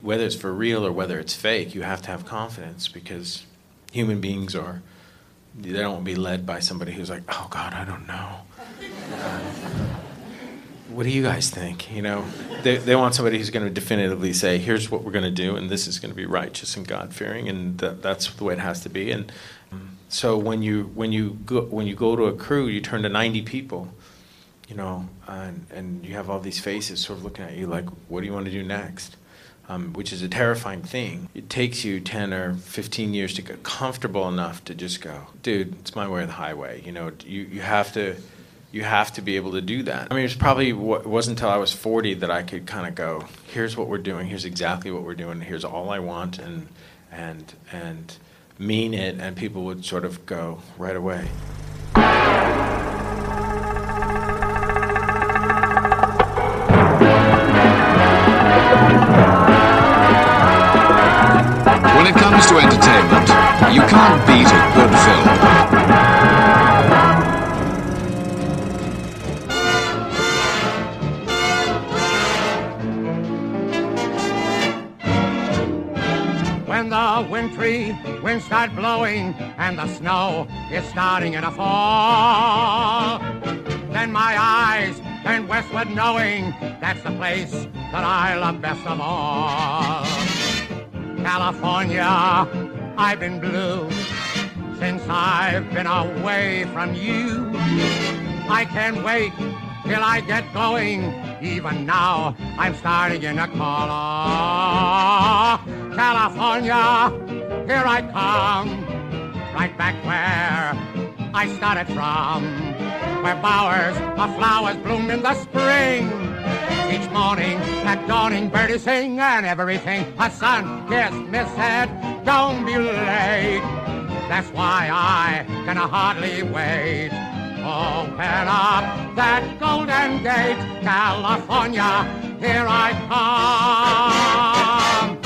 Whether it's for real or whether it's fake, you have to have confidence because human beings are, they don't be led by somebody who's like, oh God, I don't know. Uh, what do you guys think? You know, they, they want somebody who's going to definitively say, here's what we're going to do, and this is going to be righteous and God fearing, and that, that's the way it has to be. And um, so when you when you go when you go to a crew, you turn to 90 people, you know, and, and you have all these faces sort of looking at you like, what do you want to do next? Um, which is a terrifying thing. It takes you 10 or 15 years to get comfortable enough to just go, dude, it's my way or the highway. You know, you, you have to you have to be able to do that. I mean, it's probably it wasn't until I was 40 that I could kind of go, here's what we're doing, here's exactly what we're doing, here's all I want, and and and mean it, and people would sort of go right away. Comes to entertainment, you can't beat a good film. When the wintry winds start blowing and the snow is starting in a fall, then my eyes turn westward knowing that's the place that I love best of all. California, I've been blue since I've been away from you. I can't wait till I get going. Even now, I'm starting call. Oh, California, here I come, right back where I started from, where bowers of flowers bloom in the spring. Each morning, at dawning, birdies sing and everything. A sun kiss miss said, don't be late. That's why I can hardly wait. Open up that golden gate, California, here I come.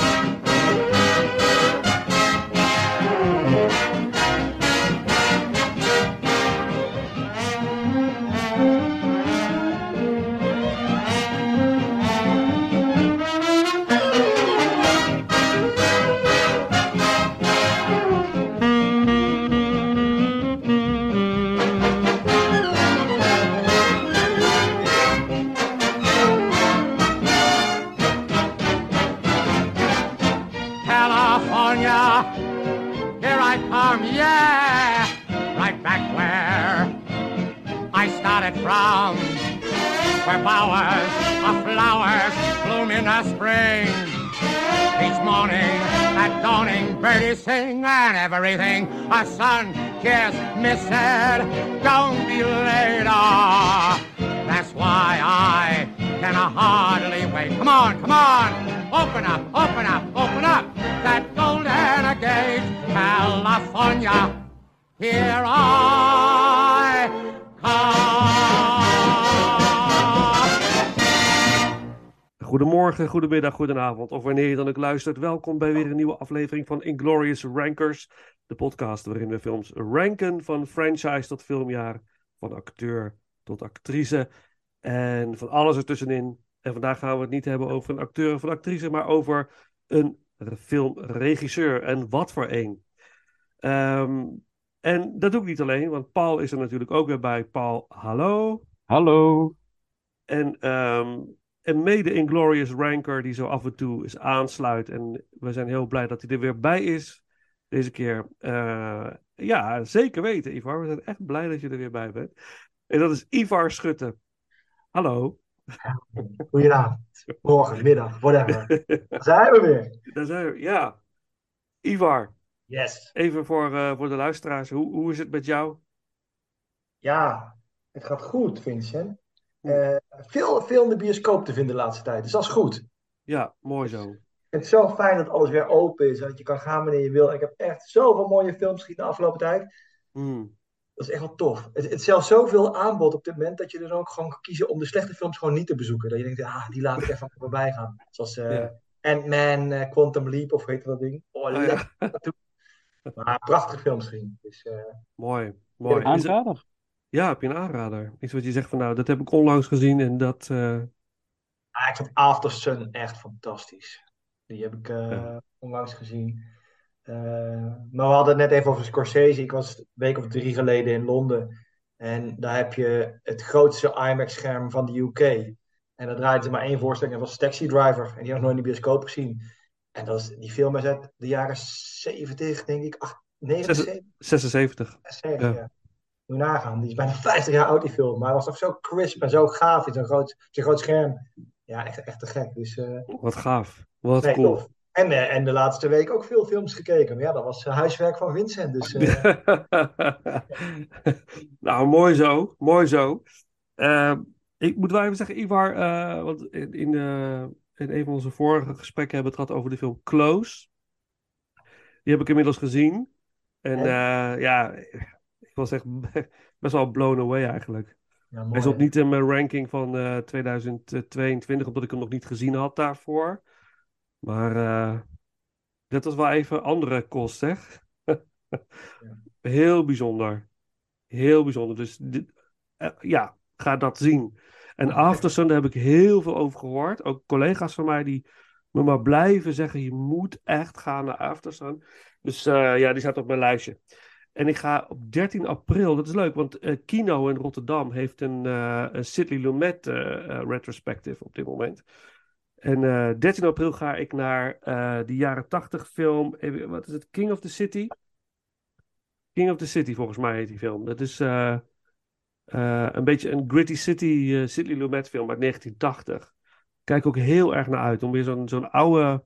Everything. son, kiss miss said, don't be late. Ah, that's why I can hardly wait. Come on, come on. Open up, open up, open up that golden gate, California. Here I Goedemorgen, goedemiddag, goedenavond. Of wanneer je dan ook luistert, welkom bij weer een nieuwe aflevering van Inglorious Rankers. De podcast waarin we films ranken van franchise tot filmjaar, van acteur tot actrice en van alles ertussenin. En vandaag gaan we het niet hebben over een acteur of een actrice, maar over een filmregisseur. En wat voor een. Ehm, en dat doe ik niet alleen, want Paul is er natuurlijk ook weer bij. Paul, hallo. Hallo. En, ehm, en mede Inglorious Ranker die zo af en toe is aansluit. En we zijn heel blij dat hij er weer bij is. Deze keer. Eh, ja, zeker weten, Ivar. We zijn echt blij dat je er weer bij bent. En dat is Ivar Schutte. Hallo. Goedenavond, morgen, middag, whatever. Daar zijn we weer. Daar zijn we, ja. Ivar, Yes. even voor, eh, voor de luisteraars. Hoe, hoe is het met jou? Ja, het gaat goed, Vincent. Eh, veel, veel in de bioscoop te vinden de laatste tijd, dus dat is goed. Ja, mooi zo. Het is zo fijn dat alles weer open is dat je kan gaan wanneer je wil. Ik heb echt zoveel mooie films gezien de afgelopen tijd. Hmm. Dat is echt wel tof. Het, het is zelfs zoveel aanbod op dit moment dat je er ook gewoon kan kiezen om de slechte films gewoon niet te bezoeken. Dat je denkt, ah, die laat ik even voorbij gaan. Zoals eh, Ja. Ant-Man, eh, Quantum Leap of hoe heet dat ding? Oh, ja. lekker naartoe. Maar prachtige films gezien. Dus, eh, Mooi, mooi. Aanrader. Ja, heb je een aanrader? Iets wat je zegt van nou, dat heb ik onlangs gezien en dat... eh, ah, ik vond After Sun echt fantastisch. Die heb ik eh, Ja. onlangs gezien. Eh, maar we hadden het net even over Scorsese. Ik was een week of drie geleden in Londen. En daar heb je het grootste IMAX-scherm van de UK. En daar draaide ze maar één voorstelling. En dat was Taxi Driver. En die had ik nooit in de bioscoop gezien. En dat is, die film is uit de jaren 70, denk ik. Ach, 79, 76. 70, Ja. ja. Moet nagaan. Die is bijna 50 jaar oud, die film. Maar hij was toch zo crisp en zo gaaf in zo'n groot, zo'n groot scherm. Ja, echt, echt te gek. Dus eh, Wat gaaf. Wat nee, cool. tof. En, eh, en de laatste week ook veel films gekeken. Maar ja, dat was eh, huiswerk van Vincent. Dus nou, mooi zo. Mooi zo. Ik moet wel even zeggen, Ivar, want in, in, in een van onze vorige gesprekken hebben we het gehad over de film Close. Die heb ik inmiddels gezien. En ja, was echt best wel blown away eigenlijk. ja, Hij zat niet in mijn ranking van eh 2022, omdat ik hem nog niet gezien had daarvoor. Maar eh dit was wel even andere kost, zeg. Heel bijzonder. Heel bijzonder. Dus dit, eh, ja, ga dat zien. En Aftersun, daar heb ik heel veel over gehoord. Ook collega's van mij die me maar blijven zeggen: je moet echt gaan naar Aftersun. Dus eh, ja, die staat op mijn lijstje. En ik ga op 13 april, dat is leuk, want eh, Kino in Rotterdam heeft een, een Sidley Lumet eh, retrospective op dit moment. En eh 13 april ga ik naar die jaren 80 film, even, wat is het, King of the City? King of the City, volgens mij heet die film. Dat is een beetje een gritty city, Sidley Lumet film uit 1980. Kijk ook heel erg naar uit om weer zo'n zo'n oude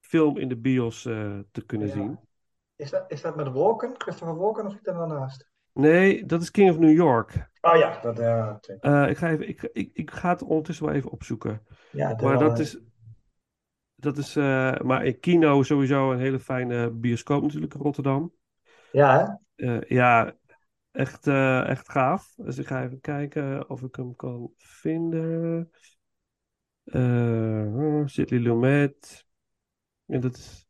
film in de bios te kunnen Ja. zien. Is dat, is dat met Walken? Christopher Walken of zit er daarnaast? Nee, dat is King of New York. Oh ja, dat, oké. Eh, ik, ga even, ik, ik, ik ga het ondertussen wel even opzoeken. ja, Maar dat eh, is. Dat is eh, maar in Kino sowieso een hele fijne bioscoop natuurlijk in Rotterdam. Ja, hè? Ja, echt, echt gaaf. Dus ik ga even kijken of ik hem kan vinden. Eh Sidley Lumet. En dat is...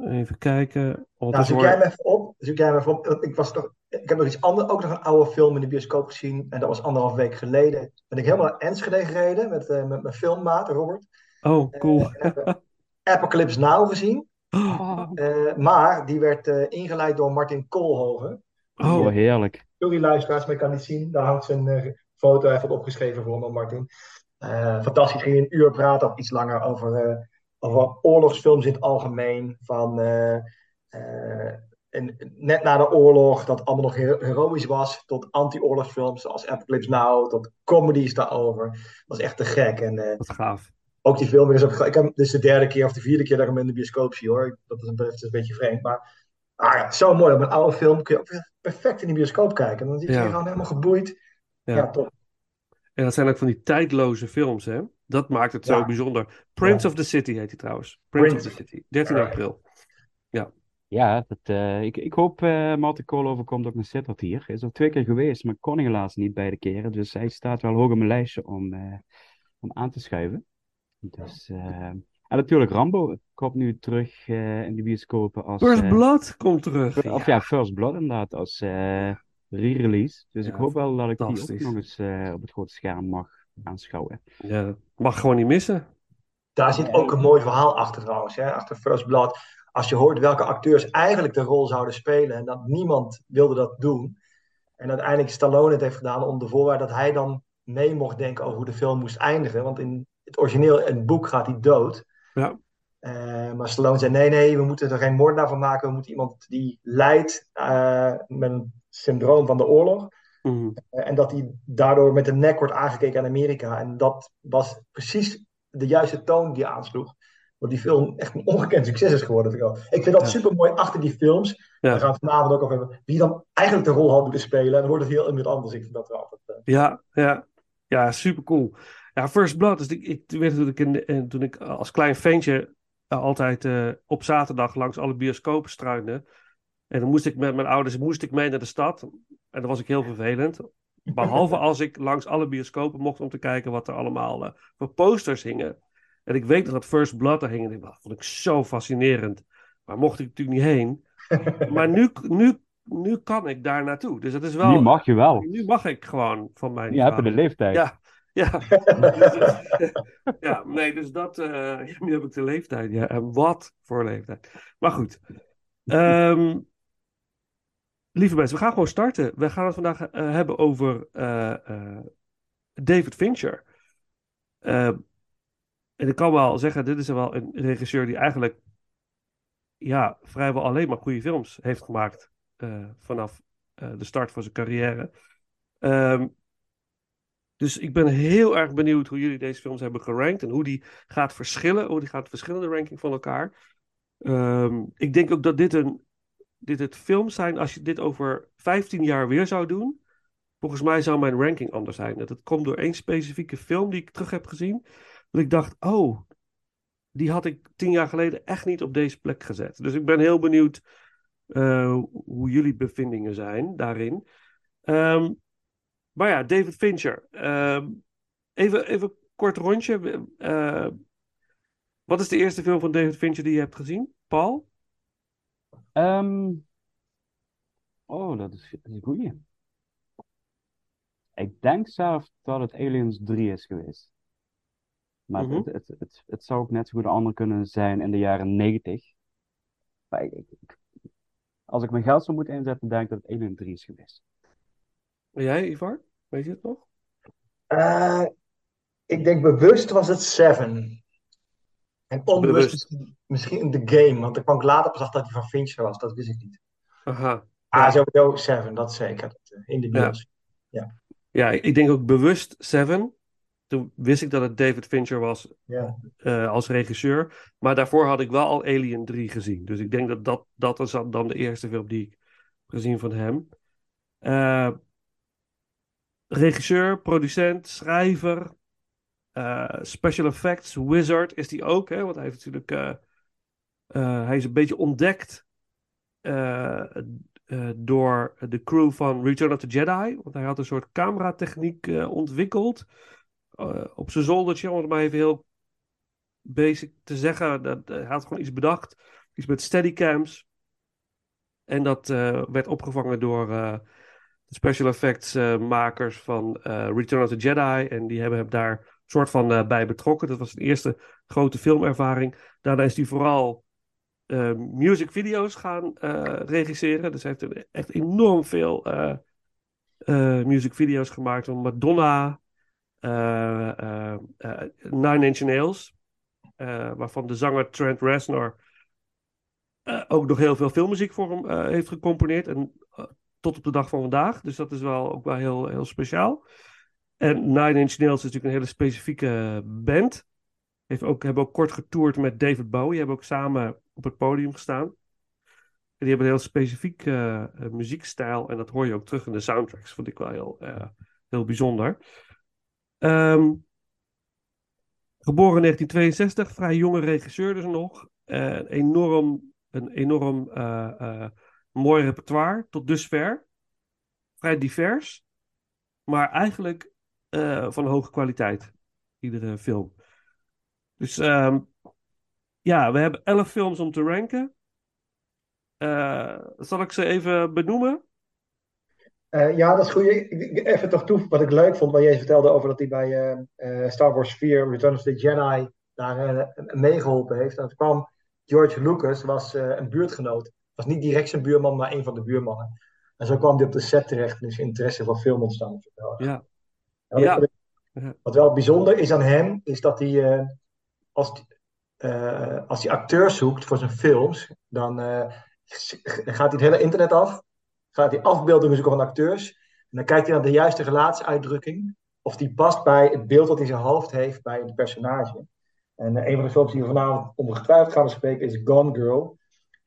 Even kijken. Nou, Ondertussen zoek hoor- jij hem even op. Zoek jij hem even op. Want Ik, was toch, ik heb nog iets anders, ook nog een oude film in de bioscoop gezien. En dat was anderhalf week geleden. Ben ik helemaal naar Enschede gereden met, eh, met mijn filmmaat Robert. Oh, cool. En hebben Apocalypse Now gezien. Oh, Eh, maar die werd eh, ingeleid door Martin Koolhoven. oh, Oh, heerlijk. Sorry luisteraars, maar ik kan niet zien. Daar hangt zijn eh, foto even opgeschreven voor me, Martin. Eh, fantastisch, ging een uur praten of iets langer over, eh, over oorlogsfilms in het algemeen. Van, eh, eh, en, net na de oorlog, dat allemaal nog hero- heroïsch was, tot anti-oorlogsfilms zoals Apocalypse Now, tot comedies daarover. Dat was echt te gek. En eh, wat gaaf. ook die film op. Ik heb is de derde keer of de vierde keer dat ik hem in de bioscoop zie hoor. Dat is een, dat is een beetje vreemd. Maar ah, ja, zo mooi. Op een oude film kun je ook perfect in de bioscoop kijken. Dan zit je Ja. gewoon helemaal geboeid. Ja. Ja, top. En dat zijn ook van die tijdloze films, hè? Dat maakt het zo Ja. bijzonder. Prince Ja. of the City heet hij trouwens. Prince, Prince. of the City. 13 Alright. april. Ja, dat, eh, ik, ik hoop uh, Martin Koolhoven komt ook naar Sittard hier. Hij is al twee keer geweest, maar kon helaas niet beide keren. Dus hij staat wel hoog op mijn lijstje om, eh, om aan te schuiven. Dus, eh, en natuurlijk Rambo komt nu terug eh, in de bioscopen als... First eh, Blood komt terug. Of ja, First Blood inderdaad, als eh, re-release. Dus Ja, ik hoop wel dat ik die ook nog eens eh, op het grote scherm mag aanschouwen. Ja, dat mag gewoon niet missen. Daar zit ook een mooi verhaal achter trouwens. Hè? Achter First Blood. Als je hoort welke acteurs eigenlijk de rol zouden spelen. En dat niemand wilde dat doen. En uiteindelijk Stallone het heeft gedaan onder de voorwaarde dat hij dan mee mocht denken over hoe de film moest eindigen. Want in het origineel, in het boek, gaat hij dood. Ja. Eh, maar Stallone zei: nee, nee, we moeten er geen moordenaar van maken. We moeten iemand die lijdt eh, met een syndroom van de oorlog. Mhm. Eh, En dat hij daardoor met de nek wordt aangekeken aan Amerika. En dat was precies de juiste toon die aansloeg. Want die film echt een ongekend succes is geworden. vind Ik, vind dat Ja. super mooi achter die films. Ja. Daar gaan we het vanavond ook over hebben. Wie dan eigenlijk de rol had moeten spelen. En dan wordt het heel iemand anders. Ik vind dat wel altijd. Ja, ja. Ja, super cool. Ja, First Blood. Dus ik, ik weet dat ik in, toen ik als klein ventje altijd eh, op zaterdag langs alle bioscopen struinde. En dan moest ik met mijn ouders moest ik mee naar de stad. En dat was ik heel vervelend. Behalve als ik langs alle bioscopen mocht om te kijken wat er allemaal eh, voor posters hingen. En ik weet nog dat First Blood er hing. En dat vond ik zo fascinerend. Maar mocht ik natuurlijk niet heen. Maar nu, nu, nu kan ik daar naartoe. Dus dat is wel. Nu mag je wel. Nu mag ik gewoon van mijn Je hebt de leeftijd. Ja, Ja, ja, nee, dus dat, ja, nu heb ik de leeftijd, ja, en wat voor leeftijd. Maar goed, Ehm, lieve mensen, we gaan gewoon starten. We gaan het vandaag eh, hebben over eh, David Fincher. Ehm, en ik kan wel zeggen, dit is wel een regisseur die eigenlijk ja, vrijwel alleen maar goede films heeft gemaakt vanaf de start van zijn carrière. Ehm, dus ik ben heel erg benieuwd hoe jullie deze films hebben gerankt en hoe die gaat verschillen, hoe die gaat verschillende ranking van elkaar. Ehm, ik denk ook dat dit, een, dit het films zijn, als je dit over 15 jaar weer zou doen, volgens mij zou mijn ranking anders zijn. Dat komt door één specifieke film die ik terug heb gezien, dat ik dacht, oh, die had ik tien jaar geleden echt niet op deze plek gezet. Dus ik ben heel benieuwd uh, hoe jullie bevindingen zijn daarin. Um, maar ja, David Fincher. Um, even, even kort rondje. Uh, wat is de eerste film van David Fincher die je hebt gezien? Paul? Um, oh, dat is, een goeie. Ik denk zelf dat het Aliens 3 is geweest. Maar mm -hmm. het, het, het, het, zou ook net zo goed een ander kunnen zijn in de jaren 90. Maar ik, ik, als ik mijn geld zou moeten inzetten, denk ik dat het Alien 3 is geweest. En jij, Ivar? Weet je het nog? Uh, ik denk bewust was het Seven. En onbewust misschien, misschien de game, want ik kwam later pas achter dat hij van Fincher was, dat wist ik niet. Aha. Ah, sowieso Seven, dat zeker. In de bios. Ja. ja. ja, ik denk ook bewust Seven. Toen wist ik dat het David Fincher was ja. uh, als regisseur. Maar daarvoor had ik wel al Alien 3 gezien. Dus ik denk dat dat, dat is dan de eerste film die ik gezien van hem. Uh, regisseur, producent, schrijver, uh, special effects, wizard is die ook, hè? Want hij heeft natuurlijk. Uh, uh, hij is een beetje ontdekt door de crew van Return of the Jedi. Want hij had een soort cameratechniek ontwikkeld. op zijn zoldertje, om het maar even heel basic te zeggen. Dat, hij had gewoon iets bedacht. Iets met steadycams. En dat werd opgevangen door de special effects makers van Return of the Jedi. En die hebben hem daar soort van uh, bij betrokken. Dat was zijn eerste grote filmervaring. Daarna is hij vooral uh, music video's gaan uh, regisseren. Dus hij heeft echt enorm veel music video's gemaakt van Madonna, Nine Inch Nails, waarvan de zanger Trent Reznor ook nog heel veel filmmuziek voor hem heeft gecomponeerd. En tot op de dag van vandaag. Dus dat is wel ook wel heel, heel speciaal. En Nine Inch Nails is natuurlijk een hele specifieke band. Heeft ook, hebben ook kort getoerd met David Bowie. Hebben ook samen op het podium gestaan. En die hebben een heel specifiek uh, muziekstijl. En dat hoor je ook terug in de soundtracks. Vond ik wel heel, heel bijzonder. Um, geboren in 1962. Vrij jonge regisseur dus nog. Uh, enorm, een enorm mooi repertoire tot dusver. Vrij divers. Maar eigenlijk uh, van hoge kwaliteit. Iedere film. Dus um, ja, we hebben elf films om te ranken. Uh, zal ik ze even benoemen? Uh, ja, dat is goed. Even toch toe, wat ik leuk vond, wat jij vertelde over dat hij bij Star Wars 4, Return of the Jedi, daar meegeholpen heeft. En toen kwam George Lucas, was een buurtgenoot. Was niet direct zijn buurman, maar een van de buurmannen. En zo kwam hij op de set terecht, dus interesse voor film ontstaan. Ja. Ja. Wat wel bijzonder is aan hem, is dat hij, uh, als, uh, als hij acteurs zoekt voor zijn films, dan uh, gaat hij het hele internet af. Gaat hij afbeeldingen zoeken van acteurs. En dan kijkt hij naar de juiste gelaatsuitdrukking. Of die past bij het beeld dat hij in zijn hoofd heeft bij het personage. En een van de films die we vanavond ongetwijfeld gaan bespreken is Gone Girl.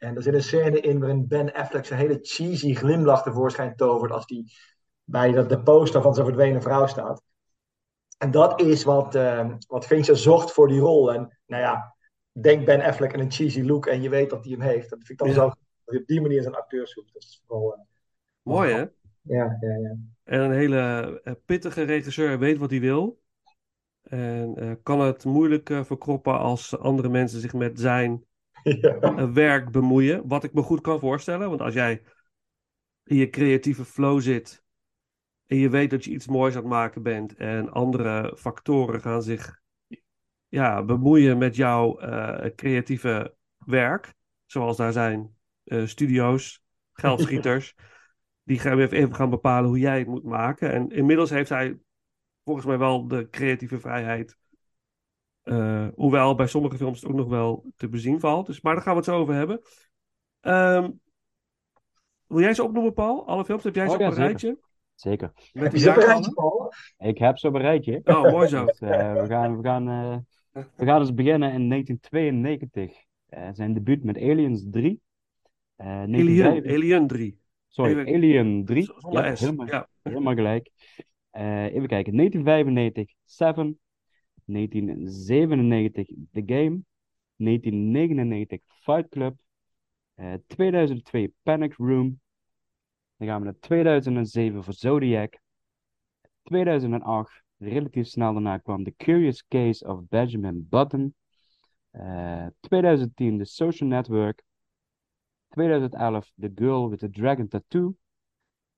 En er zit een scène in waarin Ben Affleck zijn hele cheesy glimlach tevoorschijn tovert als hij bij de, de poster van zijn verdwenen vrouw staat. En dat is wat, uh, wat Fincher zocht voor die rol. En nou ja, denk Ben Affleck in een cheesy look en je weet dat hij hem heeft. Dat vind ik dan ja. zo dat je op die manier zijn acteur zoekt. Dat is vooral, uh, Mooi hè? Ja, ja, ja. En een hele uh, pittige regisseur weet wat hij wil. En kan het moeilijk verkroppen als andere mensen zich met zijn ja. werk bemoeien. Wat ik me goed kan voorstellen. Want als jij in je creatieve flow zit en je weet dat je iets moois aan het maken bent en andere factoren gaan zich ja, bemoeien met jouw eh, creatieve werk, zoals daar zijn eh, studio's, geldschieters, die gaan even gaan bepalen hoe jij het moet maken. En inmiddels heeft hij volgens mij wel de creatieve vrijheid. Eh, hoewel bij sommige films het ook nog wel te bezien valt. Dus, maar daar gaan we het zo over hebben. Ehm, wil jij ze opnoemen, Paul? Alle films? Heb jij ze Oh, op ja, een zeker. rijtje? Zeker. Met die rijtje, Paul? Ik heb ze op een rijtje. Oh, mooi zo. Dus, eh, we, gaan, we, gaan, eh, we gaan dus beginnen in 1992. Eh, zijn debuut met Aliens 3. Eh, Alien, 1995 Alien 3. Sorry, even- Alien 3. Zonder Ja, S. helemaal, Ja. helemaal gelijk. Eh, even kijken. 1995, Seven. 1997, The Game. 1999, Fight Club. Eh, 2002, Panic Room. Dan gaan we naar 2007 voor Zodiac. 2008, relatief snel daarna kwam The Curious Case of Benjamin Button. Eh, 2010, The Social Network. 2011, The Girl with the Dragon Tattoo.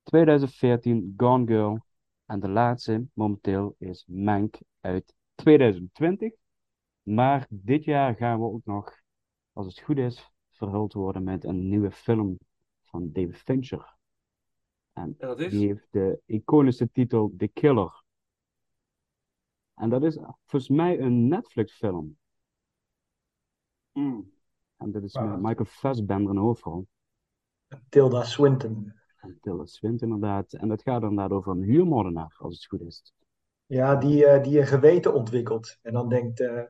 2014, Gone Girl. En de laatste momenteel is Mank uit 2020. Maar dit jaar gaan we ook nog, als het goed is, verhuld worden met een nieuwe film van David Fincher. En En dat is? die heeft de iconische titel The Killer. En dat is volgens mij een Netflix-film. Mm. En dat is met Michael Fassbender in hoofdrol. Tilda Swinton. En Tilda Swinton inderdaad. En dat gaat inderdaad over een huurmoordenaar, als het goed is. Ja, die, eh, die een geweten ontwikkelt. En dan denkt, eh,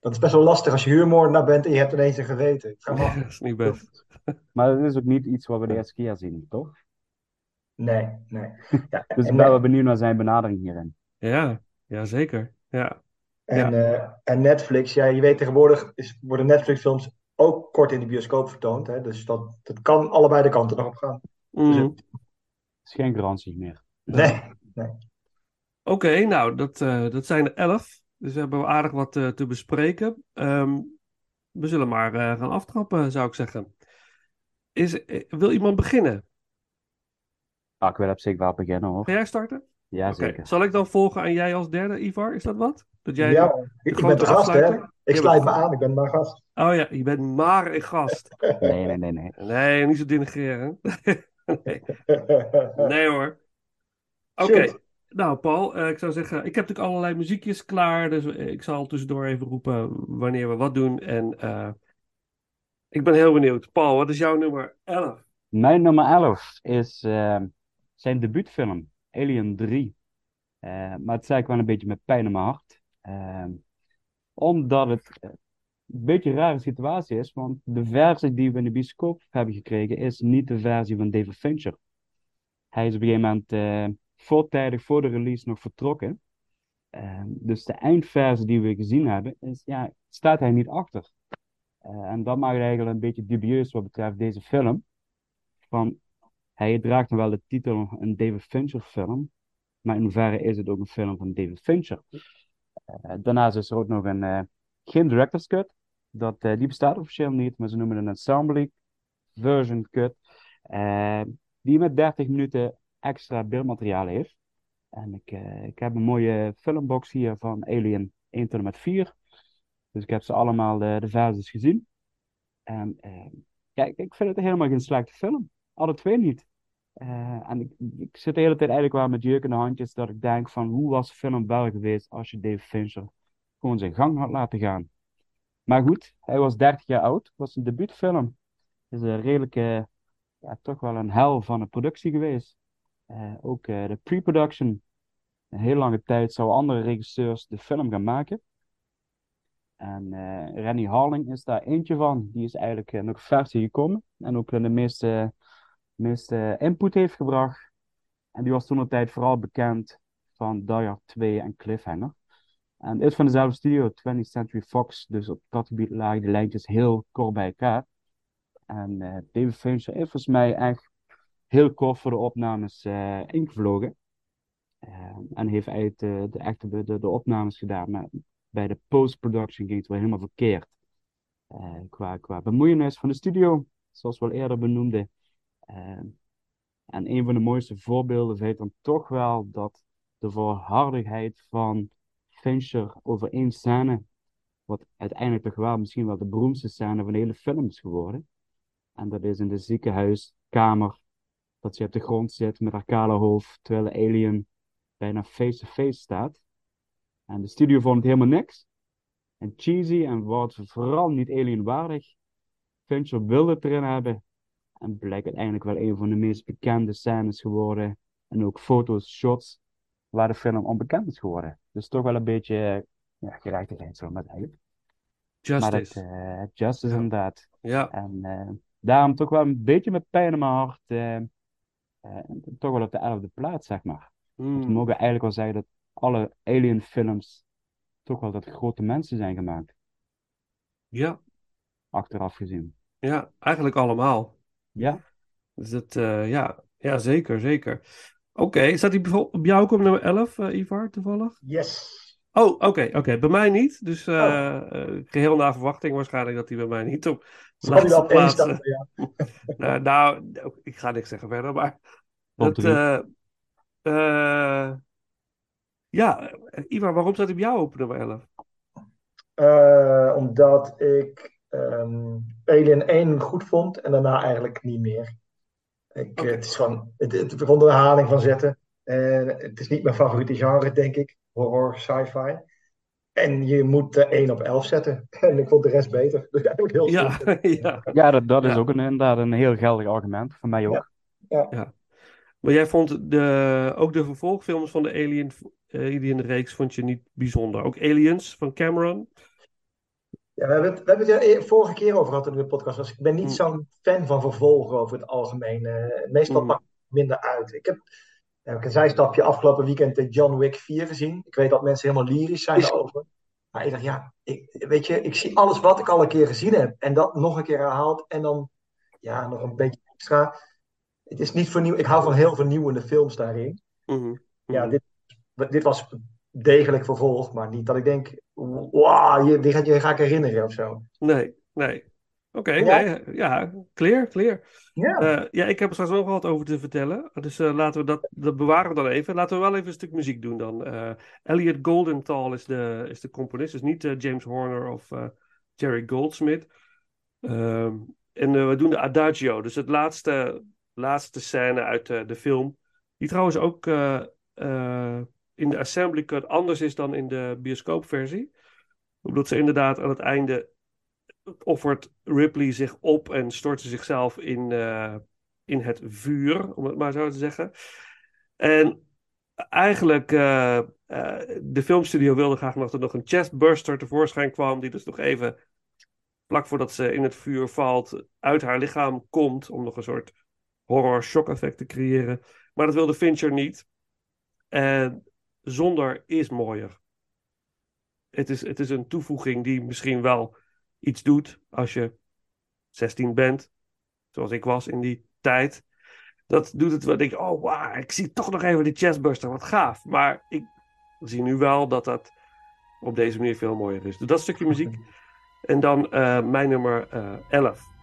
dat is best wel lastig als je huurmoordenaar bent en je hebt ineens een geweten. Ik. Dat is niet best. Maar dat is ook niet iets wat we de eerste keer zien, toch? Nee, nee. Ja, Dus ik en, ben wel benieuwd naar zijn benadering hierin. Ja, ja zeker. Ja. en, eh, en Netflix, ja, je weet tegenwoordig is, worden Netflix-films ook kort in de bioscoop vertoond. Hè? Dus dat, dat kan allebei de kanten nog op gaan. Dus, Mm. is geen garantie meer. nee, Oké, nou, dat, eh, dat zijn er elf. Dus we hebben aardig wat eh, te bespreken. Ehm, we zullen maar eh, gaan aftrappen, zou ik zeggen. Is, wil iemand beginnen? Ah, ik wil op zich wel beginnen hoor. Ga jij starten? Ja, zeker. Zal ik dan volgen aan jij als derde, Ivar? Is dat wat? Dat jij... ja, ik, ben de gast, hè? Ik sluit me aan, ik ben maar gast. Oh ja, je bent maar een gast. Nee, nee, nee, nee. Nee, niet zo denigreren. nee. nee hoor. Oké. Nou Paul, eh, ik zou zeggen, ik heb natuurlijk allerlei muziekjes klaar, dus eh, ik zal tussendoor even roepen wanneer we wat doen. En eh, ik ben heel benieuwd. Paul, wat is jouw nummer 11? Mijn nummer 11 is zijn debuutfilm, Alien 3. Eh, maar het zei ik wel een beetje met pijn in mijn hart. Ehm, omdat het een beetje een rare situatie is, want de versie die we in de bioscoop hebben gekregen is niet de versie van David Fincher. Hij is op een gegeven moment voortijdig voor de release nog vertrokken. Ehm, dus de eindversie die we gezien hebben, is, ja, staat hij niet achter. Eh, en dat maakt het eigenlijk een beetje dubieus wat betreft deze film. Van, hij draagt wel de titel een David Fincher film, maar in hoeverre is het ook een film van David Fincher? Eh, daarnaast is er ook nog een, eh, geen director's cut. Dat, die bestaat officieel niet, maar ze noemen het een ensemble version cut. die met 30 minuten extra beeldmateriaal heeft. En ik, eh, ik heb een mooie filmbox hier van Alien 1 tot en met 4. Dus ik heb ze allemaal de, de versies gezien. En eh, ja, ik, vind het helemaal geen slechte film. Alle twee niet. Eh, en ik, ik zit de hele tijd eigenlijk wel met jeuk in de handjes dat ik denk van hoe was de film wel geweest als je Dave Fincher gewoon zijn gang had laten gaan. Maar goed, hij was 30 jaar oud, was een debuutfilm. Is een redelijke, ja, toch wel een hel van een productie geweest. Eh, ook eh, de pre-production. Een heel lange tijd zouden andere regisseurs de film gaan maken. En eh Rennie Harling is daar eentje van. Die is eigenlijk nog versie gekomen. En ook de meeste, meeste input heeft gebracht. En die was toen een tijd vooral bekend van Die Hard 2 en Cliffhanger. En is van dezelfde studio, 20th Century Fox. Dus op dat gebied lagen de lijntjes heel kort bij elkaar. En David Fincher is volgens mij echt heel kort voor de opnames eh, ingevlogen. Eh, en heeft eigenlijk de, de de, de, opnames gedaan. Maar bij de post-production ging het wel helemaal verkeerd. Eh, qua, qua bemoeienis van de studio, zoals we al eerder benoemden. Eh, en een van de mooiste voorbeelden vind dan toch wel dat de volhardigheid van Fincher over één scène, wat uiteindelijk toch wel misschien wel de beroemdste scène van de hele film is geworden. En dat is in de ziekenhuiskamer, dat ze op de grond zit met haar kale hoofd, terwijl de alien bijna face-to-face staat. En de studio vond het helemaal niks. En cheesy en wat vooral niet alienwaardig. Fincher wilde het erin hebben. En blijkt uiteindelijk wel een van de meest bekende scènes geworden. En ook foto's, shots, waar de film onbekend is geworden. Dus toch wel een beetje ja, gerechtigheid, zo maar zeggen. Maar dat, Justice. eh, justice Ja. inderdaad. Ja, En eh, daarom toch wel een beetje met pijn in mijn hart. eh, toch wel op de elfde plaats, zeg maar. Hmm. We mogen eigenlijk wel zeggen dat alle alien films toch wel dat grote mensen zijn gemaakt. ja, Achteraf gezien. ja, eigenlijk allemaal. Ja, Dus dat, eh, ja, ja, zeker, zeker. Oké, staat die bijvoorbeeld op jou ook op nummer 11, eh, Ivar, toevallig? Yes. Oh, oké, oké. Bij mij niet. Dus eh, Oh. eh, geheel naar verwachting waarschijnlijk dat die bij mij niet op Zal die laatste wel op één plaats... staan? eh, Ja. nou, nou, ik ga niks zeggen verder, maar... Dat, eh, eh, ja, eh, Ivar, waarom staat hij bij jou op nummer 11? Eh, omdat ik ehm, Alien 1 goed vond en daarna eigenlijk niet meer. Ik, Oké. Het is gewoon, het, het, er een herhaling van zetten. En het is niet mijn favoriete genre, denk ik. Horror, sci-fi. En je moet er 1 op 11 zetten. En ik vond de rest beter. Dus eigenlijk heel Ja, ja. ja dat, dat is Ja. ook een, inderdaad een heel geldig argument. Voor mij ook. Ja. Maar jij vond de, ook de vervolgfilms van de Alien, eh, Alien-reeks vond je niet bijzonder. Ook Aliens van Cameron. Ja, we hebben het, we hebben het er vorige keer over gehad in de podcast. was. Ik ben niet Mm. zo'n fan van vervolgen over het algemeen. Eh, meestal Mm. pak ik het minder uit. Ik heb, ja, ik heb een zijstapje afgelopen weekend de John Wick 4 gezien. Ik weet dat mensen helemaal lyrisch zijn daarover. Maar ik dacht, ja, ik, weet je, ik zie alles wat ik al een keer gezien heb. En dat nog een keer herhaald. En dan, ja, nog een beetje extra. Het is niet vernieuw. Ik hou van heel vernieuwende films daarin. Mhm, Ja, mhm. dit, dit was degelijk vervolg. Maar niet dat ik denk, wauw, je- die ga, die ga ik herinneren of zo. Nee, nee. Oké, Ja? nee, ja, clear, clear. Ja. Eh, ja, ik heb er straks nog wat over te vertellen. Dus eh, laten we dat, dat bewaren we dan even. Laten we wel even een stuk muziek doen dan. Eh, Elliot Goldenthal is de, is de componist, dus niet James Horner of Jerry Goldsmith. Ehm, en we doen de Adagio, dus het laatste, laatste scène uit de film. Die trouwens ook in de assembly cut anders is dan in de bioscoopversie. Omdat ze inderdaad aan het einde offert Ripley zich op en stort ze zichzelf in, eh, in het vuur, om het maar zo te zeggen. En eigenlijk, eh, eh, de filmstudio wilde graag nog dat er nog een chestburster tevoorschijn kwam, die dus nog even, vlak voordat ze in het vuur valt, uit haar lichaam komt, om nog een soort horror shock effect te creëren. Maar dat wilde Fincher niet. En zonder is mooier. Het is, het is een toevoeging die misschien wel iets doet als je 16 bent, zoals ik was in die tijd. Dat doet het wel. Denk ik, oh wauw, ik zie toch nog even die chestburster, wat gaaf. Maar ik zie nu wel dat dat op deze manier veel mooier is. Dus dat stukje muziek. En dan eh, mijn nummer eh 11.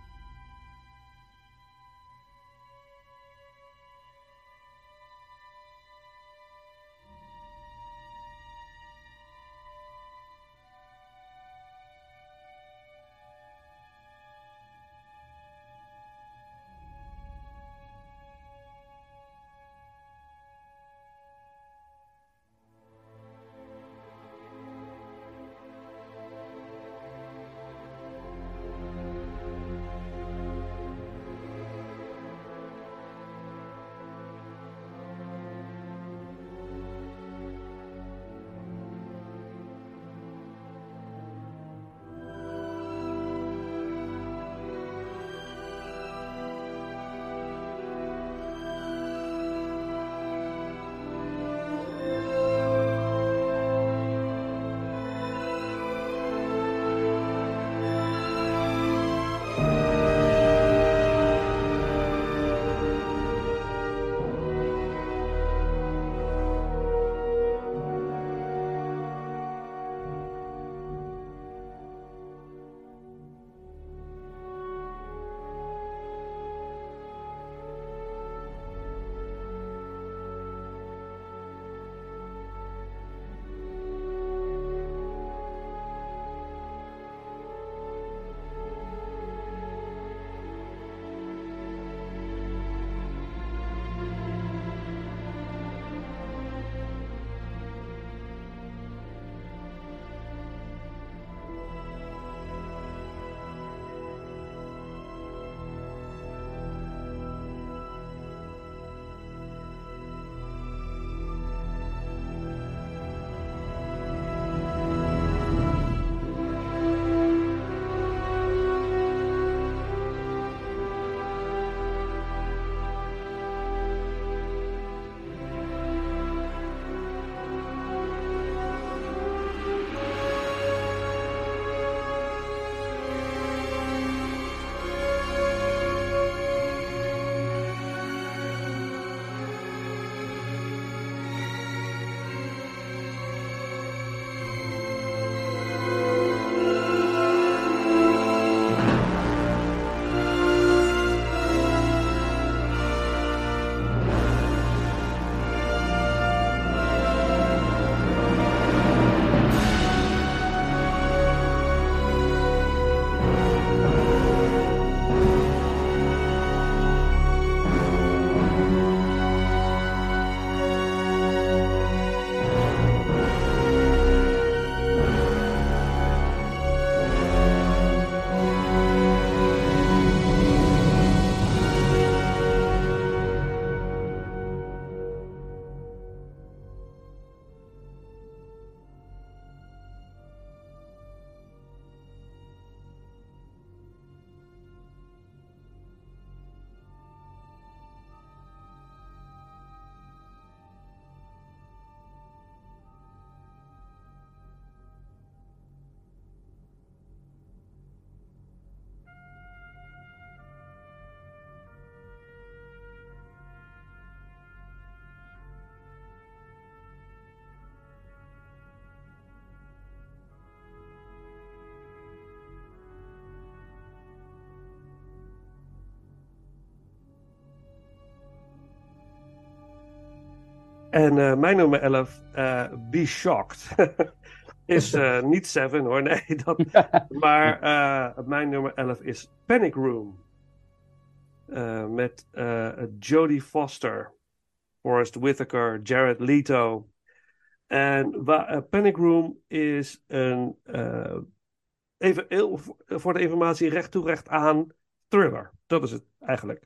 En eh, mijn nummer 11, eh, Be Shocked. is eh, niet Seven hoor, nee. Dat, maar mijn nummer 11 is Panic Room. Met Jodie Foster, Forrest Whitaker, Jared Leto. En Panic Room is een, even, voor de informatie, recht toe recht aan thriller. Dat is het eigenlijk.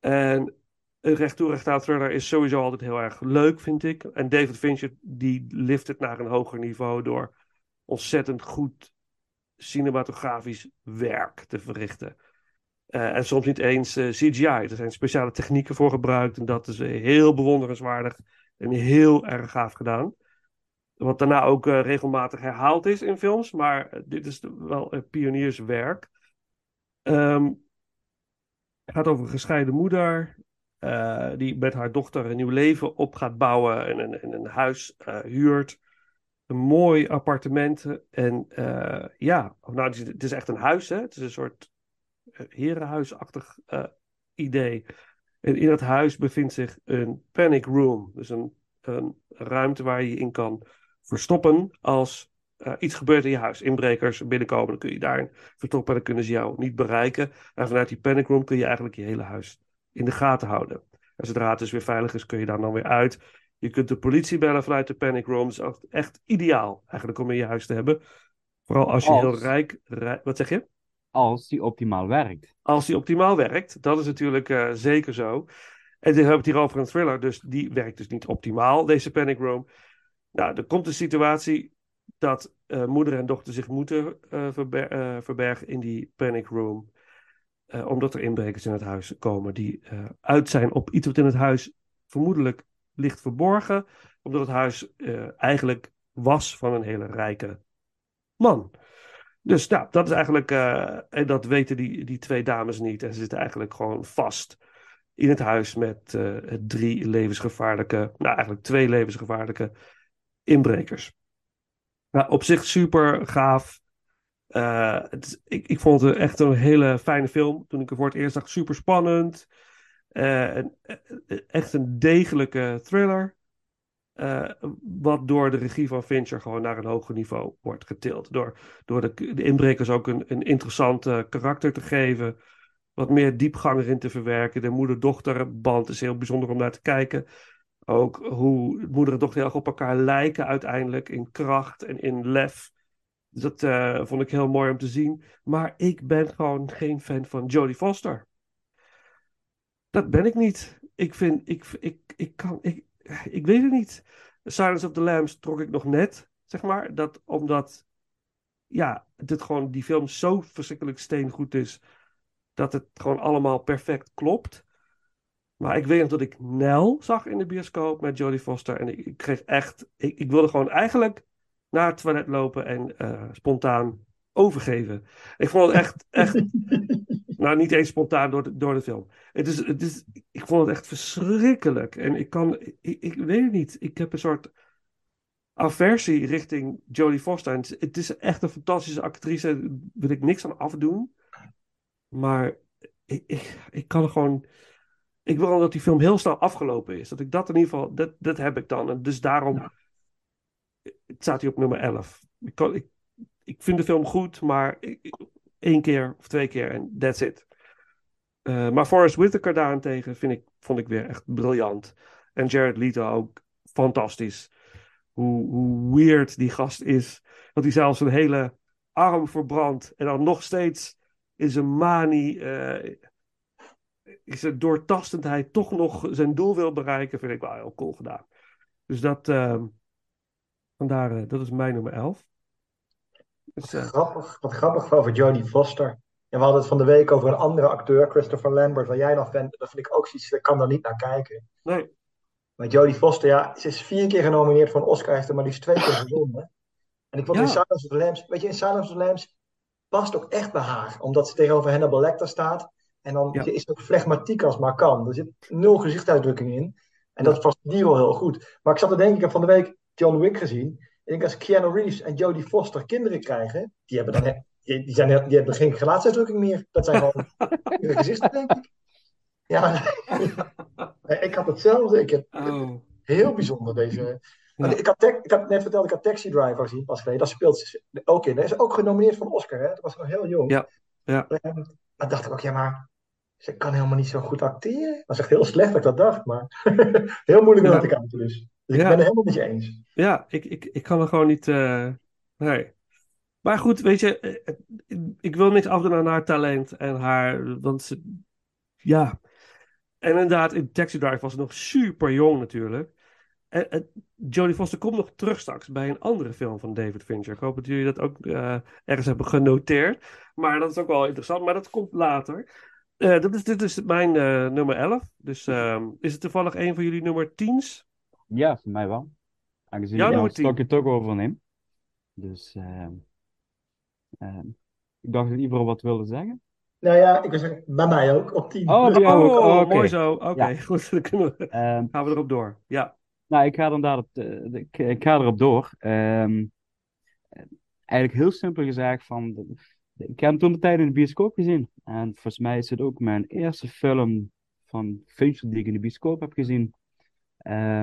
En recht toe recht thriller is sowieso altijd heel erg leuk, vind ik. En David Fincher die lift het naar een hoger niveau door ontzettend goed cinematografisch werk te verrichten. Eh, en soms niet eens eh, CGI. Er zijn speciale technieken voor gebruikt. En dat is eh, heel bewonderenswaardig en heel erg gaaf gedaan. Wat daarna ook regelmatig herhaald is in films. Maar dit is wel pionierswerk. Ehm, het gaat over gescheiden moeder. Eh, die met haar dochter een nieuw leven op gaat bouwen. En een, en een huis eh, huurt. Een mooi appartement. En eh, ja, nou, het is, echt een huis. Hè? Het is een soort herenhuisachtig idee. En in dat huis bevindt zich een panic room. Dus een, een ruimte waar je in kan verstoppen als eh, iets gebeurt in je huis. Inbrekers binnenkomen, dan kun je daarin verstoppen en dan kunnen ze jou niet bereiken. En vanuit die panic room kun je eigenlijk je hele huis in de gaten houden. En zodra het dus weer veilig is, kun je daar dan weer uit. Je kunt de politie bellen vanuit de panic room. Dat is echt ideaal eigenlijk om in je huis te hebben. Vooral als je Als. heel rijk... rijk wat zeg je? Als die optimaal werkt. als die optimaal werkt. Dat is natuurlijk eh, zeker zo. En dan hebben we het hier over een thriller, dus die werkt dus niet optimaal, deze Panic Room. Nou, er komt een situatie dat eh, moeder en dochter zich moeten verber- eh, verbergen in die Panic Room. Eh, omdat er inbrekers in het huis komen die eh, uit zijn op iets wat in het huis vermoedelijk ligt verborgen. Omdat het huis eh, eigenlijk was van een hele rijke man. Dus nou, dat is eigenlijk, en dat weten die, die twee dames niet. En ze zitten eigenlijk gewoon vast in het huis met drie levensgevaarlijke, nou eigenlijk twee levensgevaarlijke inbrekers. Nou, op zich super gaaf. Eh, ik, ik vond het echt een hele fijne film. Toen ik er voor het eerst zag, super spannend. Eh, eh, echt een degelijke thriller. Wat door de regie van Fincher gewoon naar een hoger niveau wordt getild. Door, door de, de inbrekers ook een, een interessant karakter te geven. Wat meer diepgang erin te verwerken. De moeder-dochterband is heel bijzonder om naar te kijken. Ook hoe moeder en dochter heel erg op elkaar lijken uiteindelijk in kracht en in lef. Dat eh, vond ik heel mooi om te zien. Maar ik ben gewoon geen fan van Jodie Foster. Dat ben ik niet. Ik vind, ik, ik, ik kan, ik, ik weet het niet. Silence of the Lambs trok ik nog net, zeg maar. Dat omdat, ja, dit gewoon, die film zo verschrikkelijk steengoed is. Dat het gewoon allemaal perfect klopt. Maar ik weet nog dat ik Nel zag in de bioscoop met Jodie Foster. En ik kreeg echt, ik, ik wilde gewoon eigenlijk naar het toilet lopen en eh, spontaan overgeven. Ik vond het echt, echt, nou niet eens spontaan door de, door de film. Het is, het is, ik vond het echt verschrikkelijk. En ik kan, ik, ik weet het niet. Ik heb een soort aversie richting Jodie Foster. En het, het is echt een fantastische actrice. Daar wil ik niks aan afdoen. Maar ik, ik, ik kan er gewoon. Ik wil dat die film heel snel afgelopen is. Dat ik dat in ieder geval. Dat, dat heb ik dan. En dus daarom. Staat hij op nummer 11. Ik, ik, vind de film goed, maar één keer of twee keer en that's it. Eh, maar Forrest Whitaker daarentegen vind ik, vond ik weer echt briljant. En Jared Leto ook fantastisch. Hoe, weird die gast is. Dat hij zelfs een hele arm verbrandt. En dan nog steeds in zijn manie. eh is zijn doortastendheid toch nog zijn doel wil bereiken. Vind ik wel heel cool gedaan. Dus dat. ehm, vandaar, eh, dat is mijn nummer 11. Dus, eh, Grappig, wat grappig over Jodie Foster. En we hadden het van de week over een andere acteur, Christopher Lambert, waar jij nog bent. Dat vind ik ook zoiets, ik kan daar niet naar kijken. nee. Maar Jodie Foster, ja, ze is vier keer genomineerd voor een Oscar, heeft er maar liefst twee keer gewonnen. En ik vond Ja. in Silence of the Lambs, weet je, in Silence of the Lambs past ook echt bij haar, omdat ze tegenover Hannibal Lecter staat. En dan Ja. is ook flegmatiek als maar kan. Er zit nul gezichtsuitdrukking in. En dat past die wel heel goed. Maar ik zat te denken, ik heb van de week John Wick gezien. Ik denk als Keanu Reeves en Jodie Foster kinderen krijgen, die hebben dan he- die, zijn, die hebben geen gelaatsuitdrukking meer. Dat zijn gewoon gezichten, denk ik. Ja, ik had hetzelfde. Ik heb, Oh. heel bijzonder, deze... Ik, had ik had net verteld, ik had Taxi Driver gezien pas geleden. Dat speelt ze ook in. Hij is ook genomineerd voor een Oscar, hè? Dat was nog heel jong. Ja, ja. En dan dacht ik ook, ja, maar ze kan helemaal niet zo goed acteren. Dat is echt heel slecht dat ik dat dacht, maar heel moeilijk om Ja. dat te kijken dus. Dus ik Ja. ben het helemaal met je eens. Ja, ik, ik, ik kan er gewoon niet. eh, nee. Maar goed, weet je, eh, eh, ik wil niks afdoen aan haar talent en haar. Want ze, ja. En inderdaad, in Taxi Drive was ze nog super jong natuurlijk. En, en Jodie Foster komt nog terug straks bij een andere film van David Fincher. Ik hoop dat jullie dat ook ergens hebben genoteerd. Maar dat is ook wel interessant, maar dat komt later. Dat is, dit is mijn nummer 11. Dus ehm, is het toevallig een van jullie nummer 10's? Ja, voor mij wel. Aangezien Jouw ik jouw nummer tien. stokje toch overneem. Dus ehm, ehm, ik dacht dat Ivo wat wilde zeggen. Nou ja, ik wil zeggen, bij mij ook, op 10. Oh, bij jou ook. Oh, oké. mooi zo. Oké, Ja. goed. Dan kunnen we, Ehm, gaan we erop door. Ja. Nou, ik ga op de, de- ik, ik ga erop door. Ehm, eigenlijk heel simpel gezegd van, de- de- ik heb hem toen de tijd in de bioscoop gezien. En volgens mij is het ook mijn eerste film van Fincher die ik in de bioscoop heb gezien. Eh,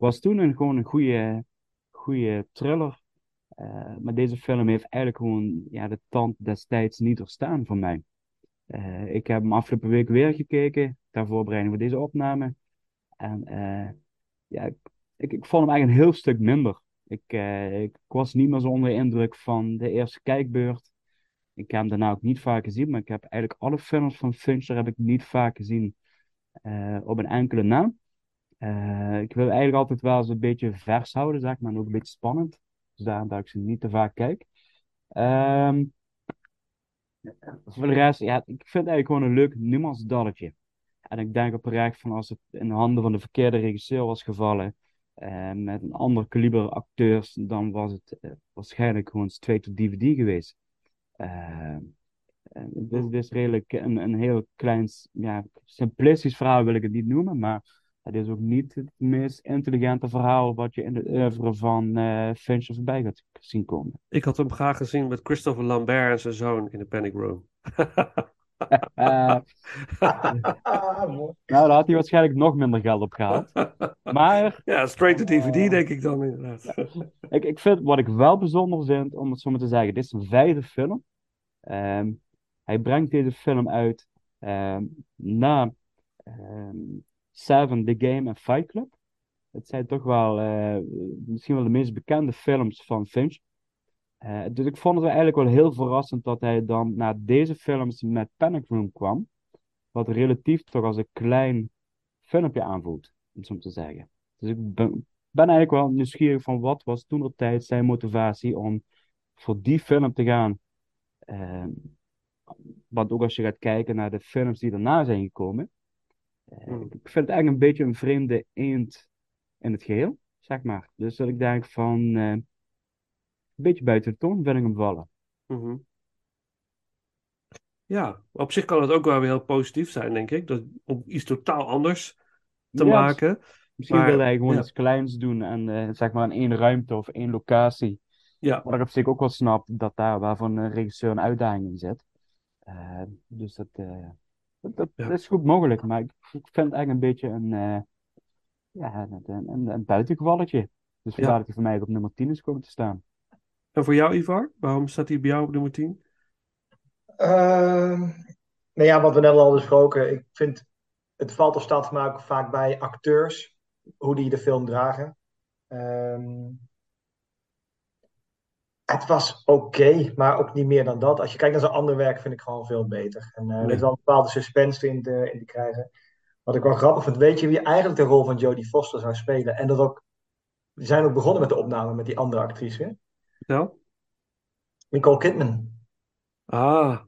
was toen een, gewoon een goede, goede thriller. Eh, maar deze film heeft eigenlijk gewoon ja, de tand destijds niet doorstaan voor mij. Eh, ik heb hem afgelopen week weer gekeken, ter voorbereiding voor deze opname. En eh, ja, ik, ik, vond hem eigenlijk een heel stuk minder. Ik, ik was niet meer zo onder de indruk van de eerste kijkbeurt. Ik heb hem daarna ook niet vaak gezien, maar ik heb eigenlijk alle films van Fincher heb ik niet vaak gezien op een enkele na. Eh, ik wil eigenlijk altijd wel eens een beetje vers houden, zeg maar, en ook een beetje spannend. Dus daarom dat ik ze niet te vaak kijk. Ehm, voor de rest, ja, ik vind het eigenlijk gewoon een leuk nuancedalletje. En ik denk oprecht van als het in de handen van de verkeerde regisseur was gevallen, eh, met een ander kaliber acteurs, dan was het eh, waarschijnlijk gewoon straight to DVD geweest. Eh, eh, het is, het is redelijk een, een heel klein, ja, simplistisch verhaal wil ik het niet noemen, maar het is ook niet het meest intelligente verhaal wat je in de oeuvre van eh Fincher voorbij gaat zien komen. Ik had hem graag gezien met Christopher Lambert en zijn zoon in de Panic Room. Mooi. nou, daar had hij waarschijnlijk nog minder geld op gehaald. Maar ja, straight to DVD denk ik dan inderdaad. Ik, ik vind wat ik wel bijzonder vind, om het zo maar te zeggen, dit is een vijfde film. Ehm, hij brengt deze film uit ehm, na ehm, Seven, The Game en Fight Club. Het zijn toch wel eh, misschien wel de meest bekende films van Finch. Eh, dus ik vond het eigenlijk wel heel verrassend dat hij dan na deze films met Panic Room kwam. Wat relatief toch als een klein filmpje aanvoelt, om zo te zeggen. Dus ik ben, eigenlijk wel nieuwsgierig van wat was toen de tijd zijn motivatie om voor die film te gaan. Ehm, want ook als je gaat kijken naar de films die daarna zijn gekomen. eh, Hmm. Ik vind het eigenlijk een beetje een vreemde eend in het geheel, zeg maar. Dus dat ik denk van eh, een beetje buiten de toon vind ik hem vallen. Mhm. Ja, op zich kan het ook wel weer heel positief zijn, denk ik. Dat, om iets totaal anders te maken. Misschien wilde hij gewoon ja. iets kleins doen en eh, zeg maar in één ruimte of één locatie. Ja, Wat ik op zich ook wel snap dat daar waarvan een regisseur een uitdaging in zit. Eh, dus dat, eh, dat, dat Ja. is goed mogelijk, maar ik, ik vind het eigenlijk een beetje een, eh, ja, een, een, een buitengevalletje. Dus vandaar dat hij voor mij op nummer 10 is komen te staan. en voor jou, Ivar? Waarom staat hij bij jou op nummer 10? Ehm, nou ja, wat we net al hadden besproken. Ik vind het valt of staat voor mij ook vaak bij acteurs. Hoe die de film dragen. Ehm, het was oké, maar ook niet meer dan dat. Als je kijkt naar zijn ander werk, vind ik gewoon veel beter. En eh, er is wel een bepaalde suspense in te, in te krijgen. Wat ik wel grappig vind, weet je wie eigenlijk de rol van Jodie Foster zou spelen? En dat ook, we zijn ook begonnen met de opname met die andere actrice, Vertel. Nicole Kidman. Ah,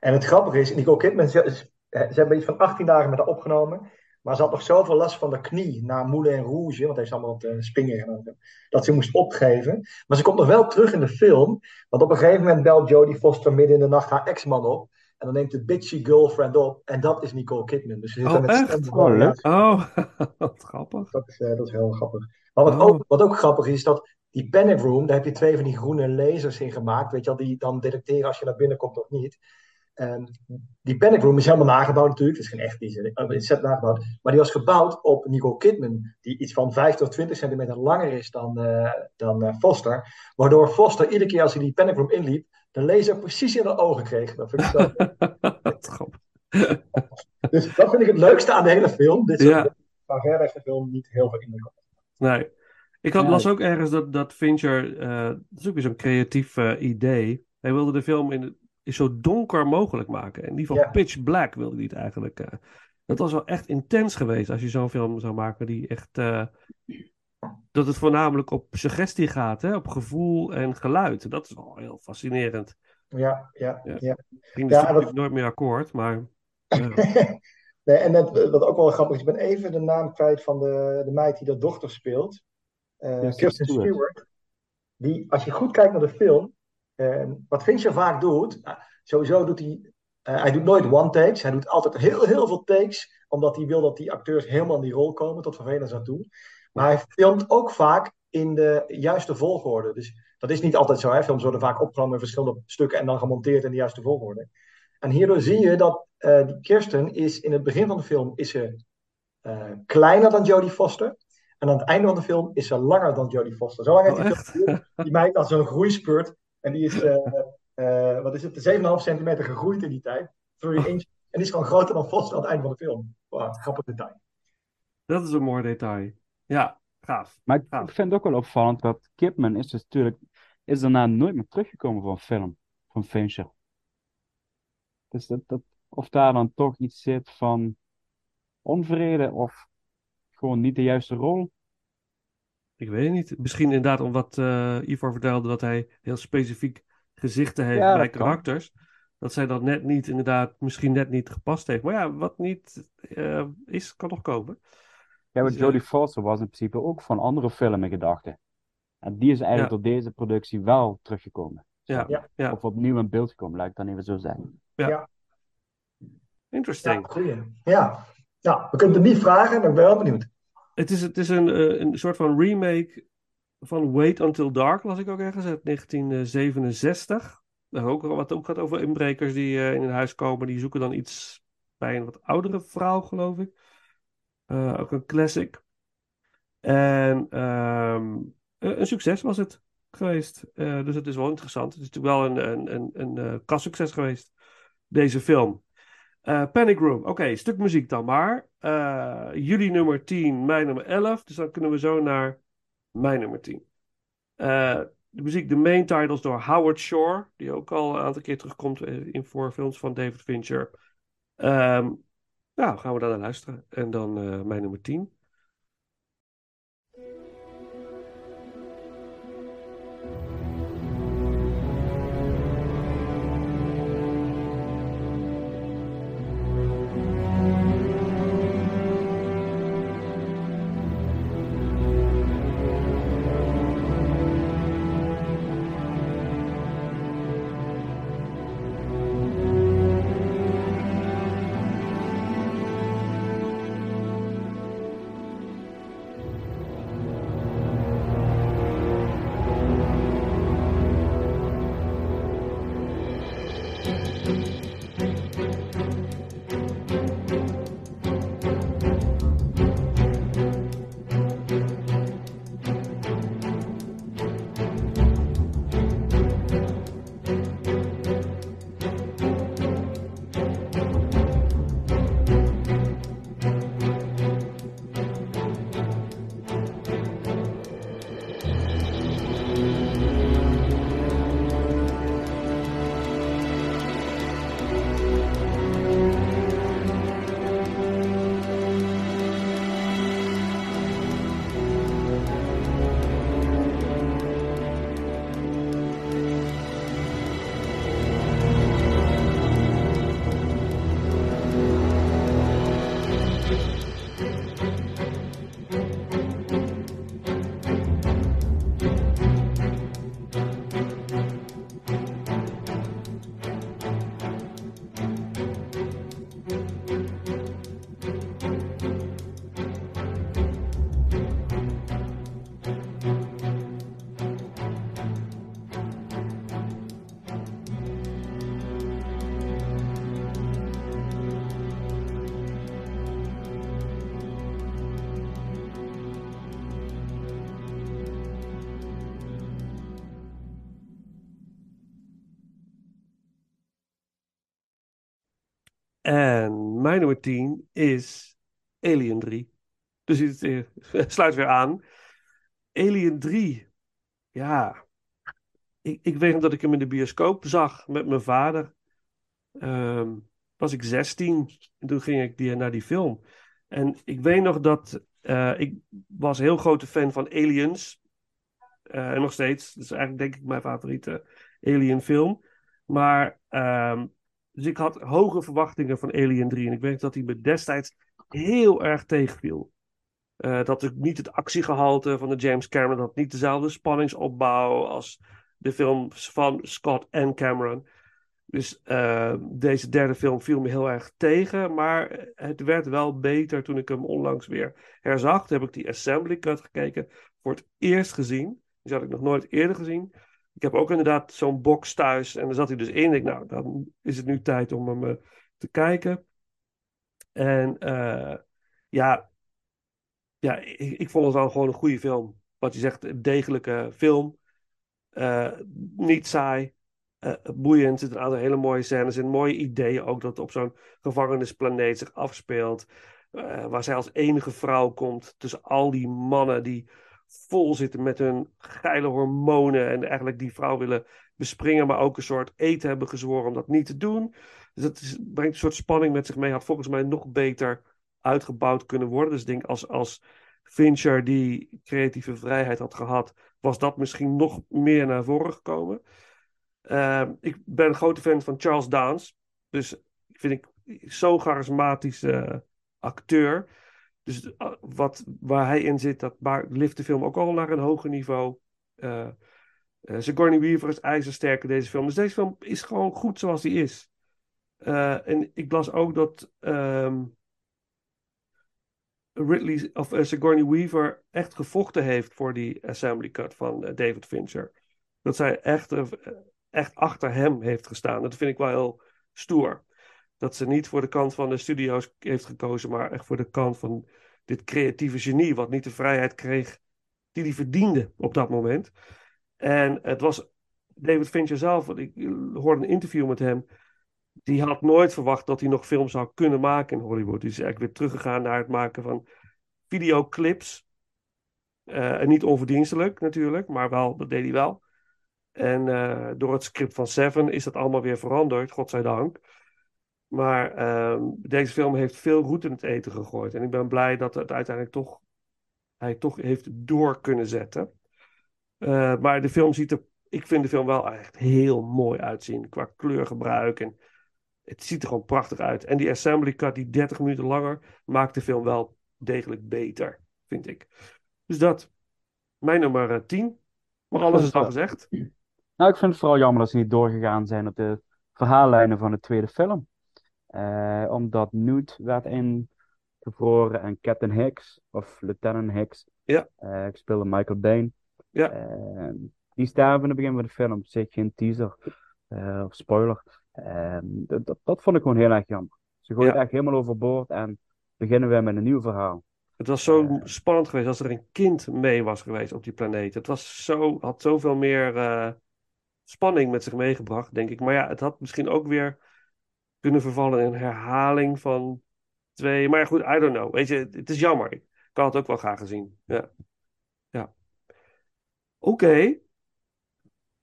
En het grappige is, Nicole Kidman, ze, ze ze hebben iets van 18 dagen met haar opgenomen. Maar ze had nog zoveel last van de knie na Moulin Rouge, want hij heeft allemaal wat uh, spingen genomen, dat ze moest opgeven. Maar ze komt nog wel terug in de film, want op een gegeven moment belt Jodie Foster midden in de nacht haar ex-man op. En dan neemt de bitchy girlfriend op, en dat is Nicole Kidman. Dus ze zit Oh, met echt? Oh, leuk. oh, wat grappig. Dat is, eh, dat is heel grappig. Maar wat, Oh. ook, wat ook grappig is, is dat die panic room, daar heb je twee van die groene lasers in gemaakt, weet je wel, die dan detecteren als je naar binnen komt of niet. En die Panic Room is helemaal nagebouwd natuurlijk. Het is geen echt, die is set nagebouwd. Maar die was gebouwd op Nicole Kidman, die iets van 5 tot 20 centimeter langer is dan, uh, dan uh, Foster. Waardoor Foster iedere keer als hij die Panic Room inliep, de laser precies in de ogen kreeg. Dat vind ik zo. dus dat vind ik het leukste aan de hele film. Dit is ja. van verder de film niet heel veel indruk op. Nee. Ik had, las ook ergens dat, dat Fincher, uh, dat is ook weer zo'n creatief idee. Hij wilde de film in, is zo donker mogelijk maken. In ieder geval pitch black wilde hij het eigenlijk. Uh, dat was wel echt intens geweest als je zo'n film zou maken die echt... Uh, dat het voornamelijk op suggestie gaat, hè? op gevoel en geluid. Dat is wel heel fascinerend. Ja, ja, ja. ja. Ging ja, nooit meer akkoord, maar... Nee, en net, wat ook wel grappig is, ik ben even de naam kwijt van de, de meid die de dochter speelt. Uh, ja, Kirsten Stewart. Stewart. Die, als je goed kijkt naar de film, wat Fincher vaak doet, uh, sowieso doet hij, uh, hij doet nooit one takes. Hij doet altijd heel, heel veel takes, omdat hij wil dat die acteurs helemaal in die rol komen, tot vervelend aan toe. Maar hij filmt ook vaak in de juiste volgorde. Dus dat is niet altijd zo. Hè? Films worden vaak opgenomen in verschillende stukken en dan gemonteerd in de juiste volgorde. En hierdoor zie je dat uh, die Kirsten is in het begin van de film is ze, uh, kleiner dan Jodie Foster. En aan het einde van de film is ze langer dan Jodie Foster. Zo lang heeft oh, die, die meid als zo'n groeispurt. En die is, uh, uh, wat is het, 7,5 centimeter gegroeid in die tijd. Three inch. En die is gewoon groter dan Foster aan het einde van de film. Wow, grappig detail. Dat is een mooi detail. Ja, gaaf. Maar ik, gaaf. ik vind het ook wel opvallend dat Kipman is dus natuurlijk is daarna nooit meer teruggekomen van film, van Fincher. Dus dat, dat, of daar dan toch iets zit van onvrede of gewoon niet de juiste rol. Ik weet het niet. Misschien inderdaad om wat uh, Ivor vertelde, dat hij heel specifiek gezichten heeft ja, bij karakters. Kan. Dat zij dat net niet, inderdaad, misschien net niet gepast heeft. Maar ja, wat niet uh, is, kan nog komen. Ja, maar dus, Jodie uh, Foster was in principe ook van andere filmen gedachte. En die is eigenlijk ja. door deze productie wel teruggekomen. Ja, ja, ja. Of opnieuw in beeld gekomen, laat ik dan even zo zeggen. Ja. ja. Interesting. Ja, ja. ja, we kunnen het niet vragen, maar ik ben wel benieuwd. Het is, het is een, uh, een soort van remake van Wait Until Dark, las ik ook ergens, uit 1967. Daar ook wat ook gaat over inbrekers die uh, in een huis komen. Die zoeken dan iets bij een wat oudere vrouw, geloof ik. Uh, ook een classic. En um, een succes was het geweest. dus het is wel interessant. Het is natuurlijk wel een, een, een, een, geweest, deze film. Uh, Panic Room. Oké, stuk muziek dan maar. Uh, jullie nummer 10, mijn nummer 11. Dus dan kunnen we zo naar mijn nummer 10. Uh, de muziek, de main titles door Howard Shore. Die ook al een aantal keer terugkomt in voor films van David Fincher. Um, nou, gaan we daar naar luisteren. En dan mijn nummer 10. En mijn nummer 10 is Alien 3. Dus het sluit weer aan. Alien 3. Ja. Ik, ik weet nog dat ik hem in de bioscoop zag met mijn vader. Ehm, was ik 16 en toen ging ik die, naar die film. En ik weet nog dat eh, ik was heel grote fan van Aliens. Eh, en nog steeds. Dat is eigenlijk denk ik mijn favoriete Alien film. Maar ehm, dus ik had hoge verwachtingen van Alien 3. En ik weet dat hij me destijds heel erg tegenviel. Uh, dat ik niet het actiegehalte van de James Cameron had niet dezelfde spanningsopbouw als de films van Scott en Cameron. Dus uh, deze derde film viel me heel erg tegen, maar het werd wel beter toen ik hem onlangs weer herzag. Toen heb ik die assembly cut gekeken, voor het eerst gezien. Die had ik nog nooit eerder gezien. Ik heb ook inderdaad zo'n box thuis en daar zat hij dus in. Ik, nou, dan is het nu tijd om hem uh, te kijken. En uh, ja, ja ik, ik, vond het wel gewoon een goede film. Wat je zegt, een degelijke film. Uh, niet saai. boeiend. Er zitten een aantal hele mooie scènes en mooie ideeën ook dat op zo'n gevangenisplaneet zich afspeelt. waar zij als enige vrouw komt tussen al die mannen die vol zitten met hun geile hormonen en eigenlijk die vrouw willen bespringen, maar ook een soort eten hebben gezworen om dat niet te doen. Dus dat is, brengt een soort spanning met zich mee. Had volgens mij nog beter uitgebouwd kunnen worden. Dus ik denk als, als Fincher die creatieve vrijheid had gehad, was dat misschien nog meer naar voren gekomen. Uh, ik ben een grote fan van Charles Dance. Dus vind ik zo'n charismatische acteur. Dus uh, wat, waar hij in zit, dat lift de film ook al naar een hoger niveau. Uh, uh, Sigourney Weaver is ijzersterk deze film. Dus deze film is gewoon goed zoals hij is. En ik las ook dat um, Ridley of Sigourney Weaver echt gevochten heeft voor die assembly cut van David Fincher. Dat zij echt, echt achter hem heeft gestaan. Dat vind ik wel heel stoer. Dat ze niet voor de kant van de studio's heeft gekozen, maar echt voor de kant van dit creatieve genie, wat niet de vrijheid kreeg die hij verdiende op dat moment. En het was David Fincher zelf, ik hoorde een interview met hem die had nooit verwacht dat hij nog films zou kunnen maken in Hollywood. Die is eigenlijk weer teruggegaan naar het maken van videoclips. Uh, en niet onverdienstelijk natuurlijk, maar wel, dat deed hij wel. En uh, door het script van Seven is dat allemaal weer veranderd, godzijdank. Maar uh, deze film heeft veel roet in het eten gegooid. En ik ben blij dat het uiteindelijk toch, hij toch heeft door kunnen zetten. Uh, maar de film ziet er, ik vind de film wel echt heel mooi uitzien. Qua kleurgebruik en het ziet er gewoon prachtig uit. En die assembly cut, die 30 minuten langer, maakt de film wel degelijk beter, vind ik. Dus dat, mijn nummer 10. Eh, maar alles is al gezegd. Nou, ik vind het vooral jammer dat ze niet doorgegaan zijn op de verhaallijnen van de tweede film. Uh, omdat Newt werd ingevroren en Captain Hicks, of Lieutenant Hicks, ja. Uh, ik speelde Michael Bain. Ja. Uh, die sterven in het begin van de film. Zeg geen teaser of spoiler. Ehm, dat, dat vond ik gewoon heel erg jammer. Ze gooien ja. echt helemaal overboord en beginnen we met een nieuw verhaal. Het was zo spannend geweest als er een kind mee was geweest op die planeet. Het was zo, had zoveel meer spanning met zich meegebracht, denk ik. Maar ja, het had misschien ook weer kunnen vervallen in een herhaling van twee. Maar goed, I don't know. Weet je, het is jammer. Ik kan het ook wel graag gezien. Ja. ja. Oké. Okay.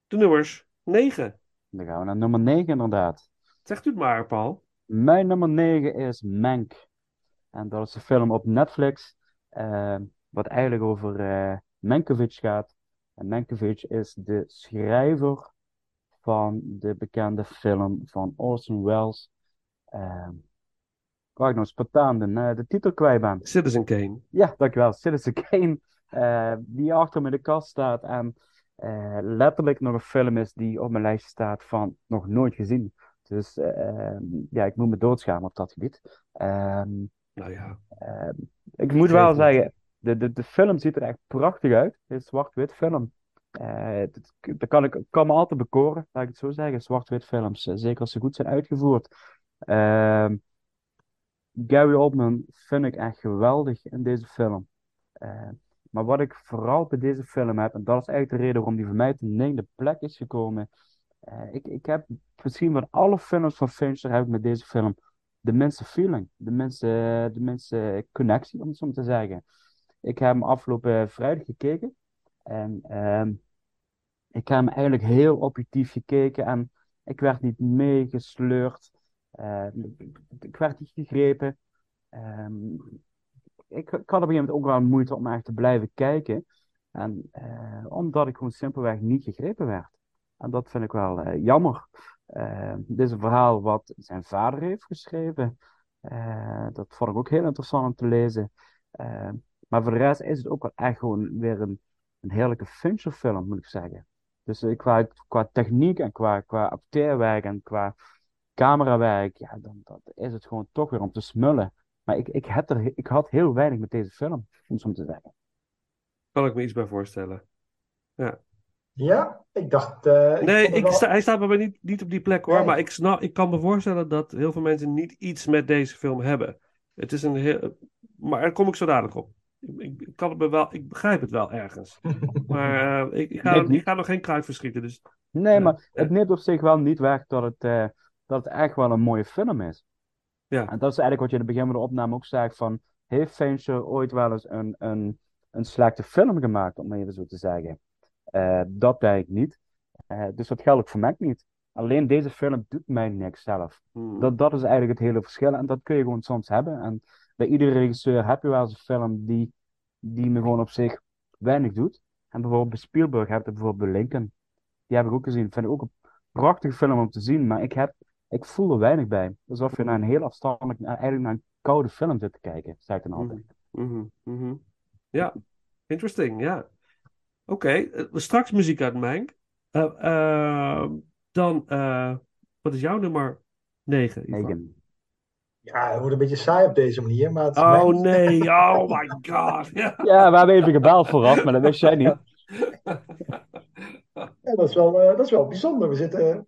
De nummers 9. Dan gaan we naar nummer 9 inderdaad. Zegt u het maar, Paul. Mijn nummer 9 is Mank. En dat is een film op Netflix. Uh, wat eigenlijk over uh, gaat. En Mankiewicz is de schrijver van de bekende film van Orson Welles. Uh, waar ik nog spontaan de, de titel kwijt ben. Citizen Kane. Ja, dankjewel. Citizen Kane. die achter me in de kast staat. En uh, letterlijk nog een film is die op mijn lijstje staat van nog nooit gezien. Dus uh, ja, ik moet me doodschamen op dat gebied. Uh, nou ja. Ehm, ik moet wel zeggen, de, de, de film ziet er echt prachtig uit. Het is zwart-wit film. Uh, dat kan, ik, kan me altijd bekoren, laat ik het zo zeggen. Zwart-wit films, eh, zeker als ze goed zijn uitgevoerd. Ehm, Gary Oldman vind ik echt geweldig in deze film. Maar wat ik vooral bij deze film heb, en dat is eigenlijk de reden waarom die voor mij ten negende plek is gekomen. Ik, ik heb misschien van alle films van Fincher heb ik met deze film de minste feeling, de minste, de minste connectie, om het zo te zeggen. Ik heb hem afgelopen vrijdag gekeken en ehm, ik heb hem eigenlijk heel objectief gekeken en ik werd niet meegesleurd. Uh, ik werd niet gegrepen. Um, ik, ik, had op een gegeven moment ook wel moeite om echt te blijven kijken. En, uh, omdat ik gewoon simpelweg niet gegrepen werd. En dat vind ik wel uh, jammer. dit is een verhaal wat zijn vader heeft geschreven. dat vond ik ook heel interessant om te lezen. maar voor de rest is het ook wel echt gewoon weer een, een heerlijke film, moet ik zeggen. Dus qua, qua techniek en qua, qua acteerwerk en qua camerawerk, ja, dan, dan is het gewoon toch weer om te smullen. Maar ik, ik, heb er, ik had heel weinig met deze film, om zo te zeggen. Kan ik me iets bij voorstellen. Ja. Ja, ik dacht. Uh, nee, ik sta, hij staat bij mij niet, niet op die plek hoor. Maar ik, snap, ik kan me voorstellen dat heel veel mensen niet iets met deze film hebben. Het is een heel. Maar daar kom ik zo dadelijk op. Ik, ik, kan het me wel, ik begrijp het wel ergens. maar uh, ik, ik, ga, ik ga nog geen kruid verschieten. Dus, nee, maar het neemt op zich wel niet weg dat het, uh, dat het echt wel een mooie film is. Ja. En dat is eigenlijk wat je in het begin van de opname ook zei: van heeft Fincher ooit wel eens een, een, een slechte film gemaakt, om even zo te zeggen? Uh, dat denk ik niet. Uh, dus dat geldt ook voor mij niet. Alleen deze film doet mij niks zelf. Hmm. Dat, dat is eigenlijk het hele verschil. En dat kun je gewoon soms hebben. En bij iedere regisseur heb je wel eens een film die, die me gewoon op zich weinig doet. En bijvoorbeeld bij Spielberg heb je bijvoorbeeld Lincoln. Die heb ik ook gezien. Vind ik ook een prachtige film om te zien. Maar ik heb ik voel er weinig bij. Alsof je naar een heel afstandelijk, eigenlijk naar een koude film zit te kijken, zei ik dan altijd. Mm -hmm. Ja, interesting, ja. Oké, eh, straks muziek uit Mank. Uh, uh, dan, wat is jouw nummer 9? 9. Ja, het wordt een beetje saai op deze manier, maar... Het oh nee, oh my god. Ja. ja, we hebben even gebeld vooraf, maar dat wist jij niet. ja, dat, is wel, dat is wel bijzonder. We zitten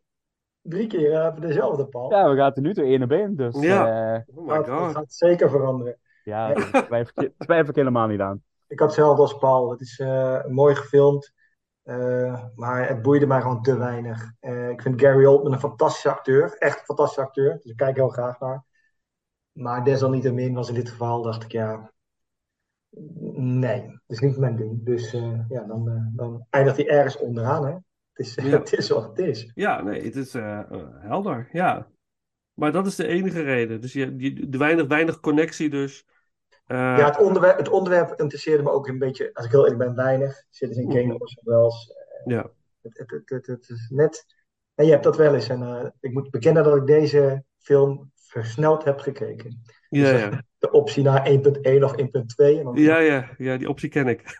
drie keer uh, dezelfde Paul. Ja, we gaan er nu toe één op één. Dus, ja. Uh, oh my God. Dat gaat zeker veranderen. Ja, daar twijfel, ik helemaal niet aan. Ik had hetzelfde als Paul. Het is uh, mooi gefilmd. maar het boeide mij gewoon te weinig. ik vind Gary Oldman een fantastische acteur. Echt een fantastische acteur. Dus ik kijk heel graag naar. Maar desalniettemin was in dit geval, dacht ik, ja... Nee, dat is niet mijn ding. Dus ja, dan, dan eindigt hij ergens onderaan, hè. Het is, het is wat het is. Ja, nee, het is uh, helder. Ja. Maar dat is de enige reden. Dus je, je, de weinig, weinig connectie dus. Ja, het onderwerp, het onderwerp interesseerde me ook een beetje, als ik heel eerlijk ben, weinig. Citizen Kane, Orson Welles. Ja. Het, het, het, het, het is net... En je hebt dat wel eens. En ik moet bekennen dat ik deze film versneld heb gekeken. Ja, dus, ja de optie naar 1.1 of 1.2. Dan... Ja, ja, ja, die optie ken ik.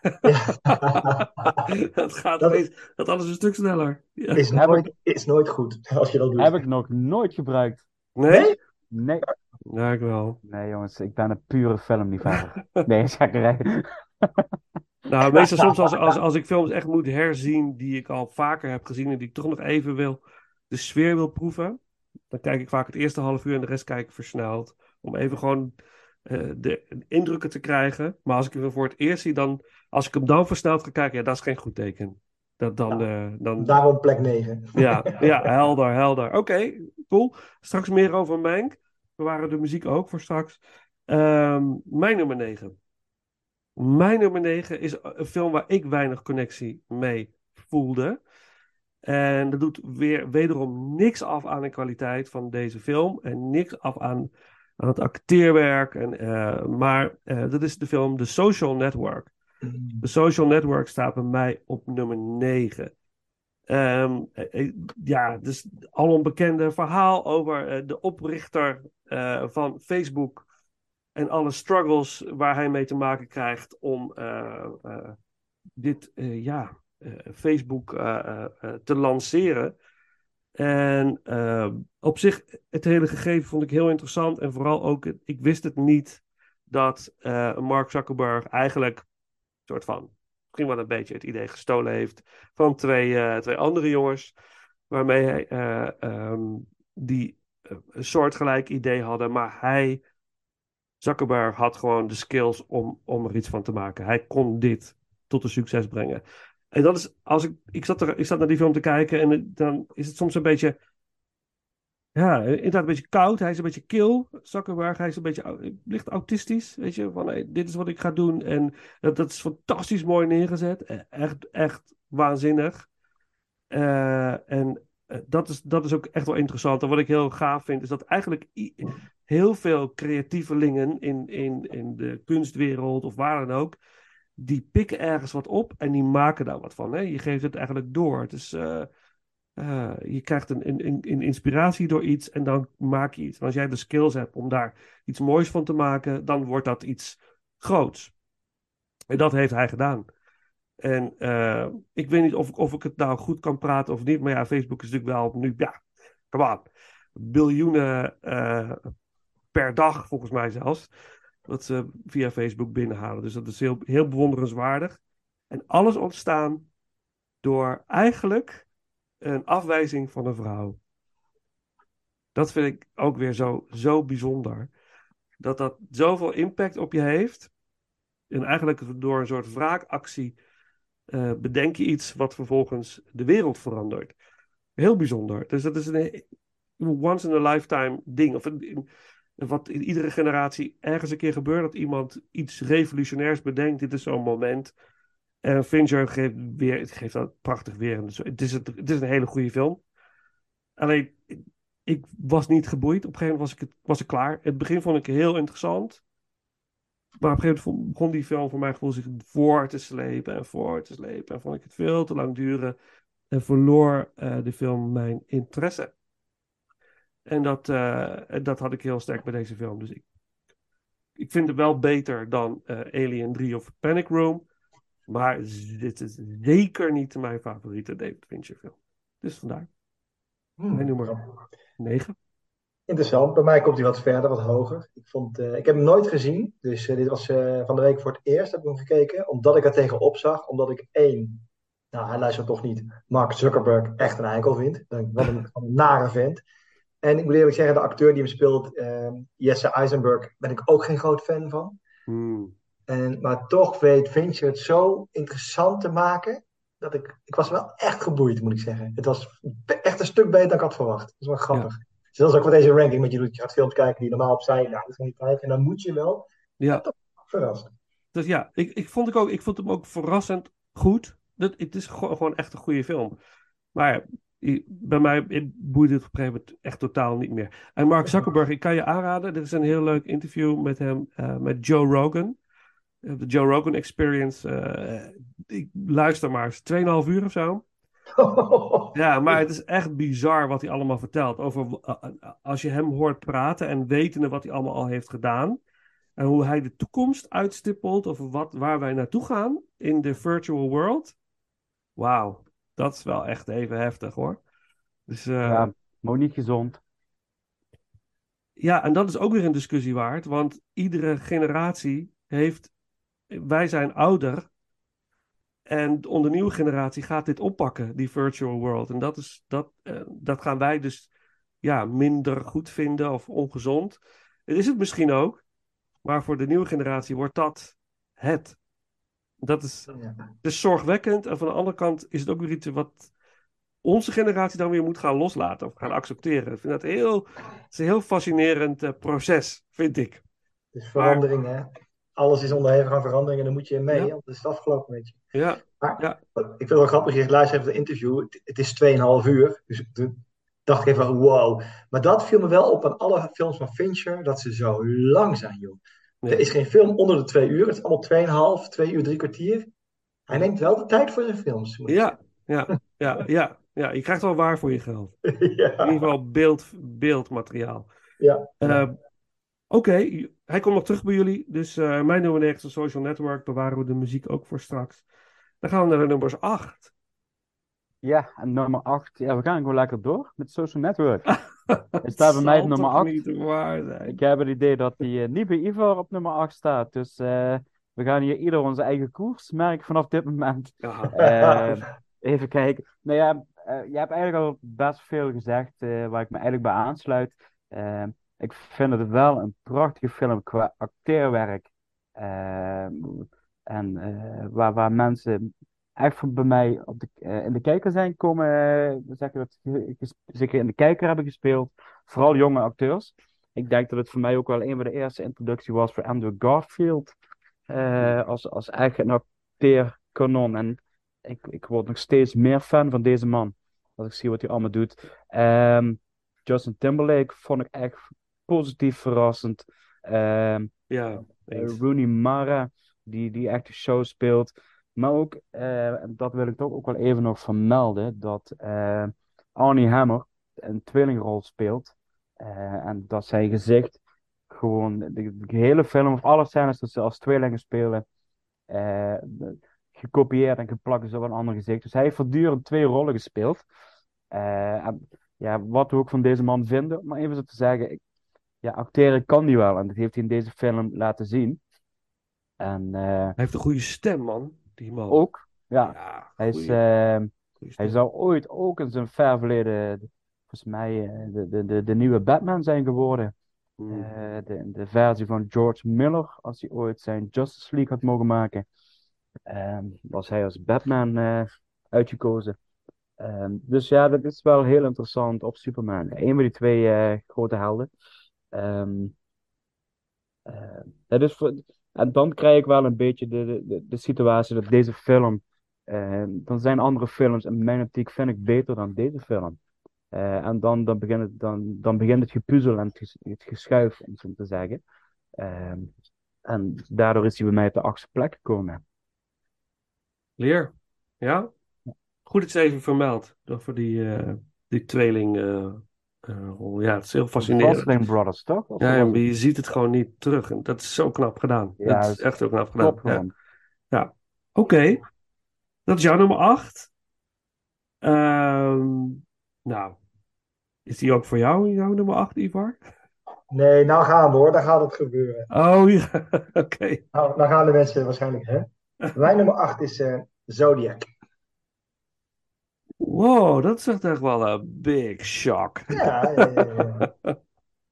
dat gaat dat, dat alles een stuk sneller. Ja. Is, nooit, is nooit goed als je dat doet. Heb ik nog nooit gebruikt. Nee? Nee. Ja, ik wel. Nee, jongens, ik ben een pure filmliefhebber. nee, zakkerij. nou, meestal soms als, als, als ik films echt moet herzien die ik al vaker heb gezien en die ik toch nog even wil, de sfeer wil proeven, dan kijk ik vaak het eerste half uur en de rest kijk ik versneld. Om even gewoon uh, de indrukken te krijgen. Maar als ik hem voor het eerst zie, dan, als ik hem dan versneld ga kijken, ja, dat is geen goed teken. Dat, dan, uh, dan... Daarom plek 9. Ja, ja helder, helder. Oké, cool. Straks meer over Mank. We waren de muziek ook voor straks. Um, mijn nummer 9. Mijn nummer 9 is een film waar ik weinig connectie mee voelde. En dat doet weer wederom niks af aan de kwaliteit van deze film. En niks af aan aan het acteerwerk. En, uh, maar uh, dat is de film The Social Network. Mm. The Social Network staat bij mij op nummer 9. Um, ehm, ja, dus al een bekende verhaal over uh, de oprichter van Facebook en alle struggles waar hij mee te maken krijgt om dit, ja, Facebook te lanceren. En op zich, het hele gegeven vond ik heel interessant. En vooral ook, ik wist het niet dat Mark Zuckerberg eigenlijk soort van, misschien wel een beetje het idee gestolen heeft van twee, twee andere jongens. Waarmee hij, um, die een soortgelijk idee hadden. Maar hij, Zuckerberg, had gewoon de skills om, om er iets van te maken. Hij kon dit tot een succes brengen. En dat is, als ik, ik, zat er, ik zat naar die film te kijken en dan is het soms een beetje. ja, inderdaad een beetje koud. Hij is een beetje kil, Zuckerberg. Hij is een beetje licht autistisch, weet je. Van, hey, dit is wat ik ga doen. En dat, dat is fantastisch mooi neergezet. Eh, Echt, echt waanzinnig. Eh, en eh, dat, is, dat is ook echt wel interessant. En wat ik heel gaaf vind, is dat eigenlijk heel veel creatievelingen in, in, in de kunstwereld of waar dan ook, die pikken ergens wat op en die maken daar wat van. Hè? Je geeft het eigenlijk door. Het is, eh, eh, je krijgt een, een, een, inspiratie door iets en dan maak je iets. En als jij de skills hebt om daar iets moois van te maken, dan wordt dat iets groots. En dat heeft hij gedaan. En eh, ik weet niet of, ik- of ik het nou goed kan praten of niet. Maar ja, Facebook is natuurlijk wel nu, ja, come on. Biljoenen per dag, volgens mij zelfs. Wat ze via Facebook binnenhalen. Dus dat is heel, heel bewonderenswaardig. En alles ontstaan door eigenlijk een afwijzing van een vrouw. Dat vind ik ook weer zo, zo bijzonder. Dat dat zoveel impact op je heeft. En eigenlijk door een soort wraakactie eh, bedenk je iets wat vervolgens de wereld verandert. Heel bijzonder. Dus dat is een once in a lifetime ding. Of een- wat in iedere generatie ergens een keer gebeurt. Dat iemand iets revolutionairs bedenkt. Dit is zo'n moment. En Fincher geeft, weer, geeft dat prachtig weer. Het is, het, is een hele goede film. Alleen, ik, was niet geboeid. Op een gegeven moment was ik, was ik klaar. Het begin vond ik heel interessant. Maar op een gegeven moment begon die film voor gevoel zich voor te slepen en voor te slepen. En vond ik het veel te lang duren. En verloor eh, de film mijn interesse. En dat, eh, dat had ik heel sterk bij deze film. Dus ik, ik vind het wel beter dan eh, Alien 3 of Panic Room. Maar dit is zeker niet mijn favoriete David Fincher film. Dus vandaar Hmm. mijn nummer 9. Interessant. Bij mij komt hij wat verder, wat hoger. Ik, vond, eh, ik heb hem nooit gezien. Dus dit was van de week voor het eerst heb ik hem gekeken. Omdat ik er tegenop zag. Omdat ik één, nou hij luistert toch niet, Mark Zuckerberg echt een eikel vind. Ik Denk, wat een, wat een nare vent. En ik moet eerlijk zeggen, de acteur die hem speelt, eh, Jesse Eisenberg, ben ik ook geen groot fan van. Hmm. En, maar toch weet Fincher het zo interessant te maken. Dat ik, ik was wel echt geboeid, moet ik zeggen. Het was echt een stuk beter dan ik had verwacht. Dat is wel grappig. Dus dat is ook wat deze ranking met je doet. Je gaat films kijken die normaal opzij, nou, dat is niet kijken. En dan moet je wel Ja, verrassen. dus ja, ik, ik, vond ik, ook, ik vond hem ook verrassend goed. Dat, het is gewoon, gewoon echt een goede film. Maar ja, bij mij boeide het op een gegeven moment echt totaal niet meer. En Mark Zuckerberg, ik kan je aanraden. Er is een heel leuk interview met hem, eh, met Joe Rogan. Eh, De Joe Rogan Experience. eh, ik luister maar eens 2,5 uur of zo. Ja, maar het is echt bizar wat hij allemaal vertelt. Over als je hem hoort praten en wetende wat hij allemaal al heeft gedaan. En hoe hij de toekomst uitstippelt over wat, waar wij naartoe gaan in de virtual world. Wauw, dat is wel echt even heftig hoor. Dus, eh, Ja, maar niet gezond. Ja, en dat is ook weer een discussie waard, want iedere generatie heeft. Wij zijn ouder. En onder nieuwe generatie gaat dit oppakken, die virtual world. En dat, is, dat, eh, dat gaan wij dus ja, minder goed vinden of ongezond. Het is het misschien ook, maar voor de nieuwe generatie wordt dat het. Dat is, Ja. is zorgwekkend. En van de andere kant is het ook weer iets wat onze generatie dan weer moet gaan loslaten of gaan accepteren. Ik vind dat heel, het is een heel fascinerend eh, proces, vind ik. Het is verandering, hè. Alles is onderhevig aan verandering en dan moet je in mee, Ja. want het is het afgelopen met je. Ja, Maar Ja. wat- ik vind het wel grappig, je luistert even het interview. Het, het is 2,5 uur. Dus toen dacht ik even, wow. Maar dat viel me wel op aan alle films van Fincher, dat ze zo lang zijn, joh. Ja. Er is geen film onder de 2 uur. Het is allemaal 2,5, 2 uur, drie kwartier. Hij neemt wel de tijd voor zijn films. ja, ja, ja, ja, ja. Je krijgt wel waar voor je geld. In ieder geval beeld, beeldmateriaal. Ja. Eh, Oké, hij komt nog terug bij jullie. Dus eh, mijn nummer 9 is een social network. Bewaren we de muziek ook voor straks. Dan gaan we naar de nummers 8. Ja, en nummer 8. Ja, we gaan gewoon lekker door met Social Network. Het staat bij mij op nummer 8. niet waar zijn. Ik heb het idee dat die eh, niet bij Ivar op nummer 8 staat. Dus eh, we gaan hier ieder onze eigen koers merken vanaf dit moment. Ja. Eh, even kijken. Nou ja, je hebt eigenlijk al best veel gezegd waar ik me eigenlijk bij aansluit. Ik vind het wel een prachtige film qua acteerwerk. En waar, waar mensen echt bij mij op de, eh, in de kijker zijn komen. eh, zeg dat, zeker in de kijker hebben gespeeld. vooral jonge acteurs. Ik denk dat het voor mij ook wel een van de eerste introducties was voor Andrew Garfield. eh, als, als echt een acteerkanon. En ik, ik word nog steeds meer fan van deze man. Als ik zie wat hij allemaal doet. Ehm, Justin Timberlake vond ik echt positief verrassend. Ehm, Ja. Rooney Mara, die, die echt de show speelt. Maar ook, eh, dat wil ik toch ook wel even nog vermelden, dat eh, Arnie Hammer een tweelingrol speelt. Eh, en dat zijn gezicht gewoon de, hele film, of alle scènes dat ze als tweelingen spelen, gekopieerd en geplakt is op een ander gezicht. Dus hij heeft voortdurend twee rollen gespeeld. En ja, wat we ook van deze man vinden, maar even zo te zeggen, ja, acteren kan hij wel. En dat heeft hij in deze film laten zien. En Hij heeft een goede stem, man. Die man. ook, ja, Ja, hij is, eh, goeie hij zou ooit ook in zijn ver verleden, volgens mij, eh, de, de, de, de nieuwe Batman zijn geworden. Hmm. Eh, de, de versie van George Miller, als hij ooit zijn Justice League had mogen maken, ehm, was hij als Batman eh, uitgekozen. Ehm, dus ja, dat is wel heel interessant op Superman. Een van die twee grote helden. Ehm, eh, dat is voor, en dan krijg ik wel een beetje de, de, de, situatie dat deze film. eh, dan zijn andere films in mijn optiek vind ik beter dan deze film. Eh, en dan, dan, begint het, dan, dan begint het gepuzzel en het, ges- het geschuif, om zo te zeggen. Ehm, en daardoor is hij bij mij op de achtste plek gekomen. Leer. Ja? Goed het even vermeldt. Dat voor die, eh, die tweeling rol. Ja, het is heel fascinerend. Gosling Brothers, toch? Of Ja, ja, maar je ziet het gewoon niet terug. En dat is zo knap gedaan. Ja, dat is echt heel knap gedaan. Top Ja. gewoon. Oké, dat is jouw nummer 8. nou, is die ook voor jou, jouw nummer 8, Ivar? Nee, nou gaan we hoor, daar gaat het gebeuren. Oh ja, oké. Nou, nou gaan de mensen waarschijnlijk, hè? Mijn nummer 8 is eh, Zodiac. Wow, dat is echt wel een big shock. Ja, ja, ja, ja.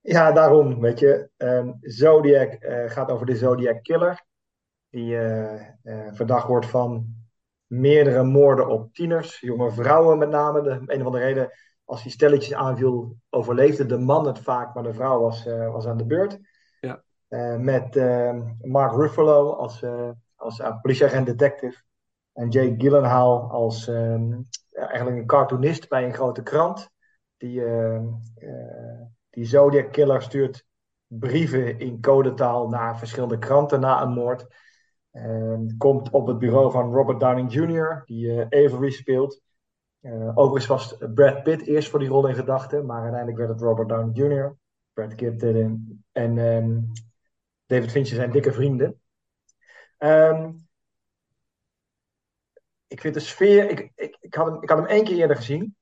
Ja, daarom, weet je. Ehm, Zodiac eh, gaat over de Zodiac Killer. Die eh, eh, verdacht wordt van meerdere moorden op tieners, jonge vrouwen met name. De, een of andere reden, als hij stelletjes aanviel, overleefde de man het vaak, maar de vrouw was, was aan de beurt. Ja. Met ehm, Mark Ruffalo als, als politieagent detective. En Jake Gyllenhaal als ehm, eigenlijk een cartoonist bij een grote krant. Die, ehm, eh, die Zodiac Killer stuurt brieven in codetaal naar verschillende kranten na een moord. Ehm, komt op het bureau van Robert Downing Jr., die eh, Avery speelt. Eh, overigens was Brad Pitt eerst voor die rol in gedachten, maar uiteindelijk werd het Robert Downey Jr. Brad Pitt eh, en ehm, David Fincher zijn dikke vrienden. Ehm, ik vind de sfeer. Ik, ik, ik, had hem, ik had hem één keer eerder gezien.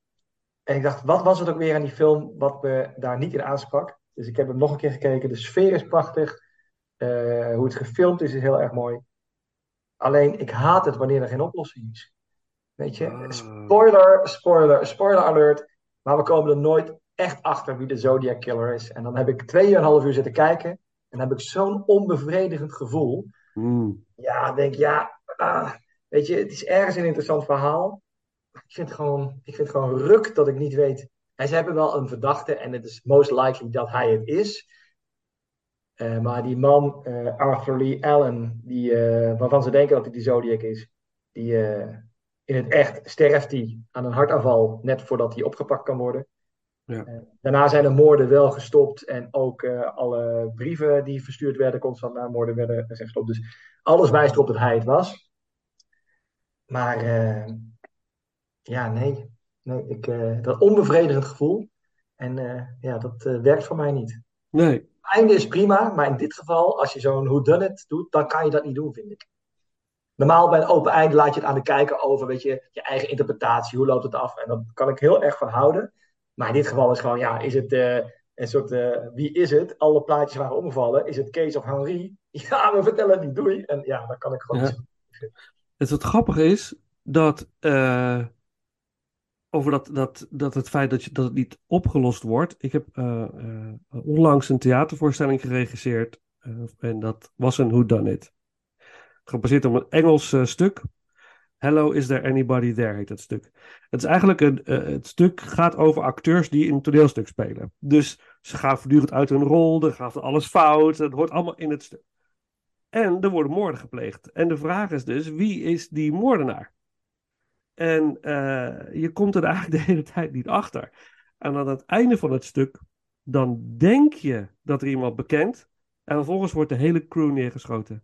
En ik dacht, wat was het ook weer aan die film wat me daar niet in aansprak? Dus ik heb hem nog een keer gekeken. De sfeer is prachtig. Eh, hoe het gefilmd is, is heel erg mooi. Alleen, ik haat het wanneer er geen oplossing is. Weet je? Ah. Spoiler, spoiler, spoiler alert. Maar we komen er nooit echt achter wie de Zodiac Killer is. En dan heb ik tweeënhalf uur zitten kijken. En dan heb ik zo'n onbevredigend gevoel. Hmm. Ja, denk ja, ah, weet je, het is ergens een interessant verhaal. Maar ik vind het gewoon, ik vind het gewoon ruk dat ik niet weet. En ze hebben wel een verdachte en het is most likely dat hij het is. Eh, maar die man, eh, Arthur Lee Allen, die, eh, waarvan ze denken dat hij die Zodiac is, die, in het echt sterft hij aan een hartaanval net voordat hij opgepakt kan worden. Ja. Daarna zijn de moorden wel gestopt en ook alle brieven die verstuurd werden constant na moorden werden zijn gestopt. Dus alles wijst erop dat hij het was. Maar eh, ja, nee. nee ik, eh, dat onbevredigend gevoel. En eh, ja, dat werkt voor mij niet. Nee. Het einde is prima, maar in dit geval, als je zo'n whodunit doet, dan kan je dat niet doen, vind ik. Normaal bij een open einde laat je het aan de kijker over, weet je, je eigen interpretatie, hoe loopt het af? En daar kan ik heel erg van houden. Maar in dit geval is gewoon, ja, is het een soort, wie is het? Alle plaatjes waren omgevallen. Is het Kees of Henri? Ja, we vertellen het niet, doei. En ja, dan kan ik gewoon Ja. Het wat grappige is dat eh, over dat, dat, dat het feit dat, je, dat het niet opgelost wordt. Ik heb eh, eh, onlangs een theatervoorstelling geregisseerd en dat was een Who Done It. Gebaseerd op een Engels stuk. Hello, is there anybody there? heet dat stuk. Het is eigenlijk een. het stuk gaat over acteurs die een toneelstuk spelen. Dus ze gaan voortdurend uit hun rol, er gaat alles fout. Het hoort allemaal in het stuk. En er worden moorden gepleegd. En de vraag is dus: wie is die moordenaar? En eh, je komt er eigenlijk de hele tijd niet achter. En aan het einde van het stuk, dan denk je dat er iemand bekend. En vervolgens wordt de hele crew neergeschoten.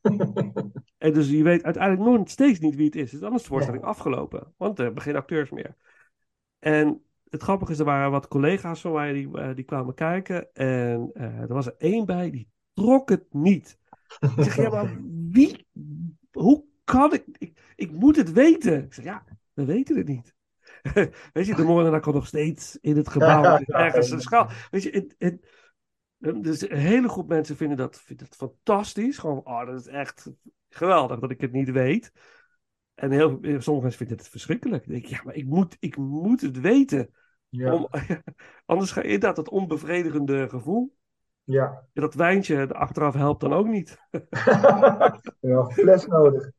En dus je weet uiteindelijk nog steeds niet wie het is. Dus dan is de voorstelling afgelopen. Want er hebben geen acteurs meer. En het grappige is, er waren wat collega's van mij die, eh, die kwamen kijken. En eh, er was er één bij die trok het niet. Ik zeg, ja, maar wie? Hoe kan ik? Ik, ik moet het weten. Ik zeg, ja, we weten het niet. Weet je, de moordenaar kan nog steeds in het gebouw ergens een schaal. Weet je, het, het, dus een hele groep mensen vinden dat, vinden dat fantastisch. Gewoon, oh, dat is echt geweldig dat ik het niet weet. En heel, sommige mensen vinden het verschrikkelijk. Dan denk ik, ja, maar ik moet, ik moet het weten. Ja, Om, anders ga je inderdaad dat onbevredigende gevoel. Ja. Dat wijntje er achteraf helpt dan ook niet. ja, fles nodig.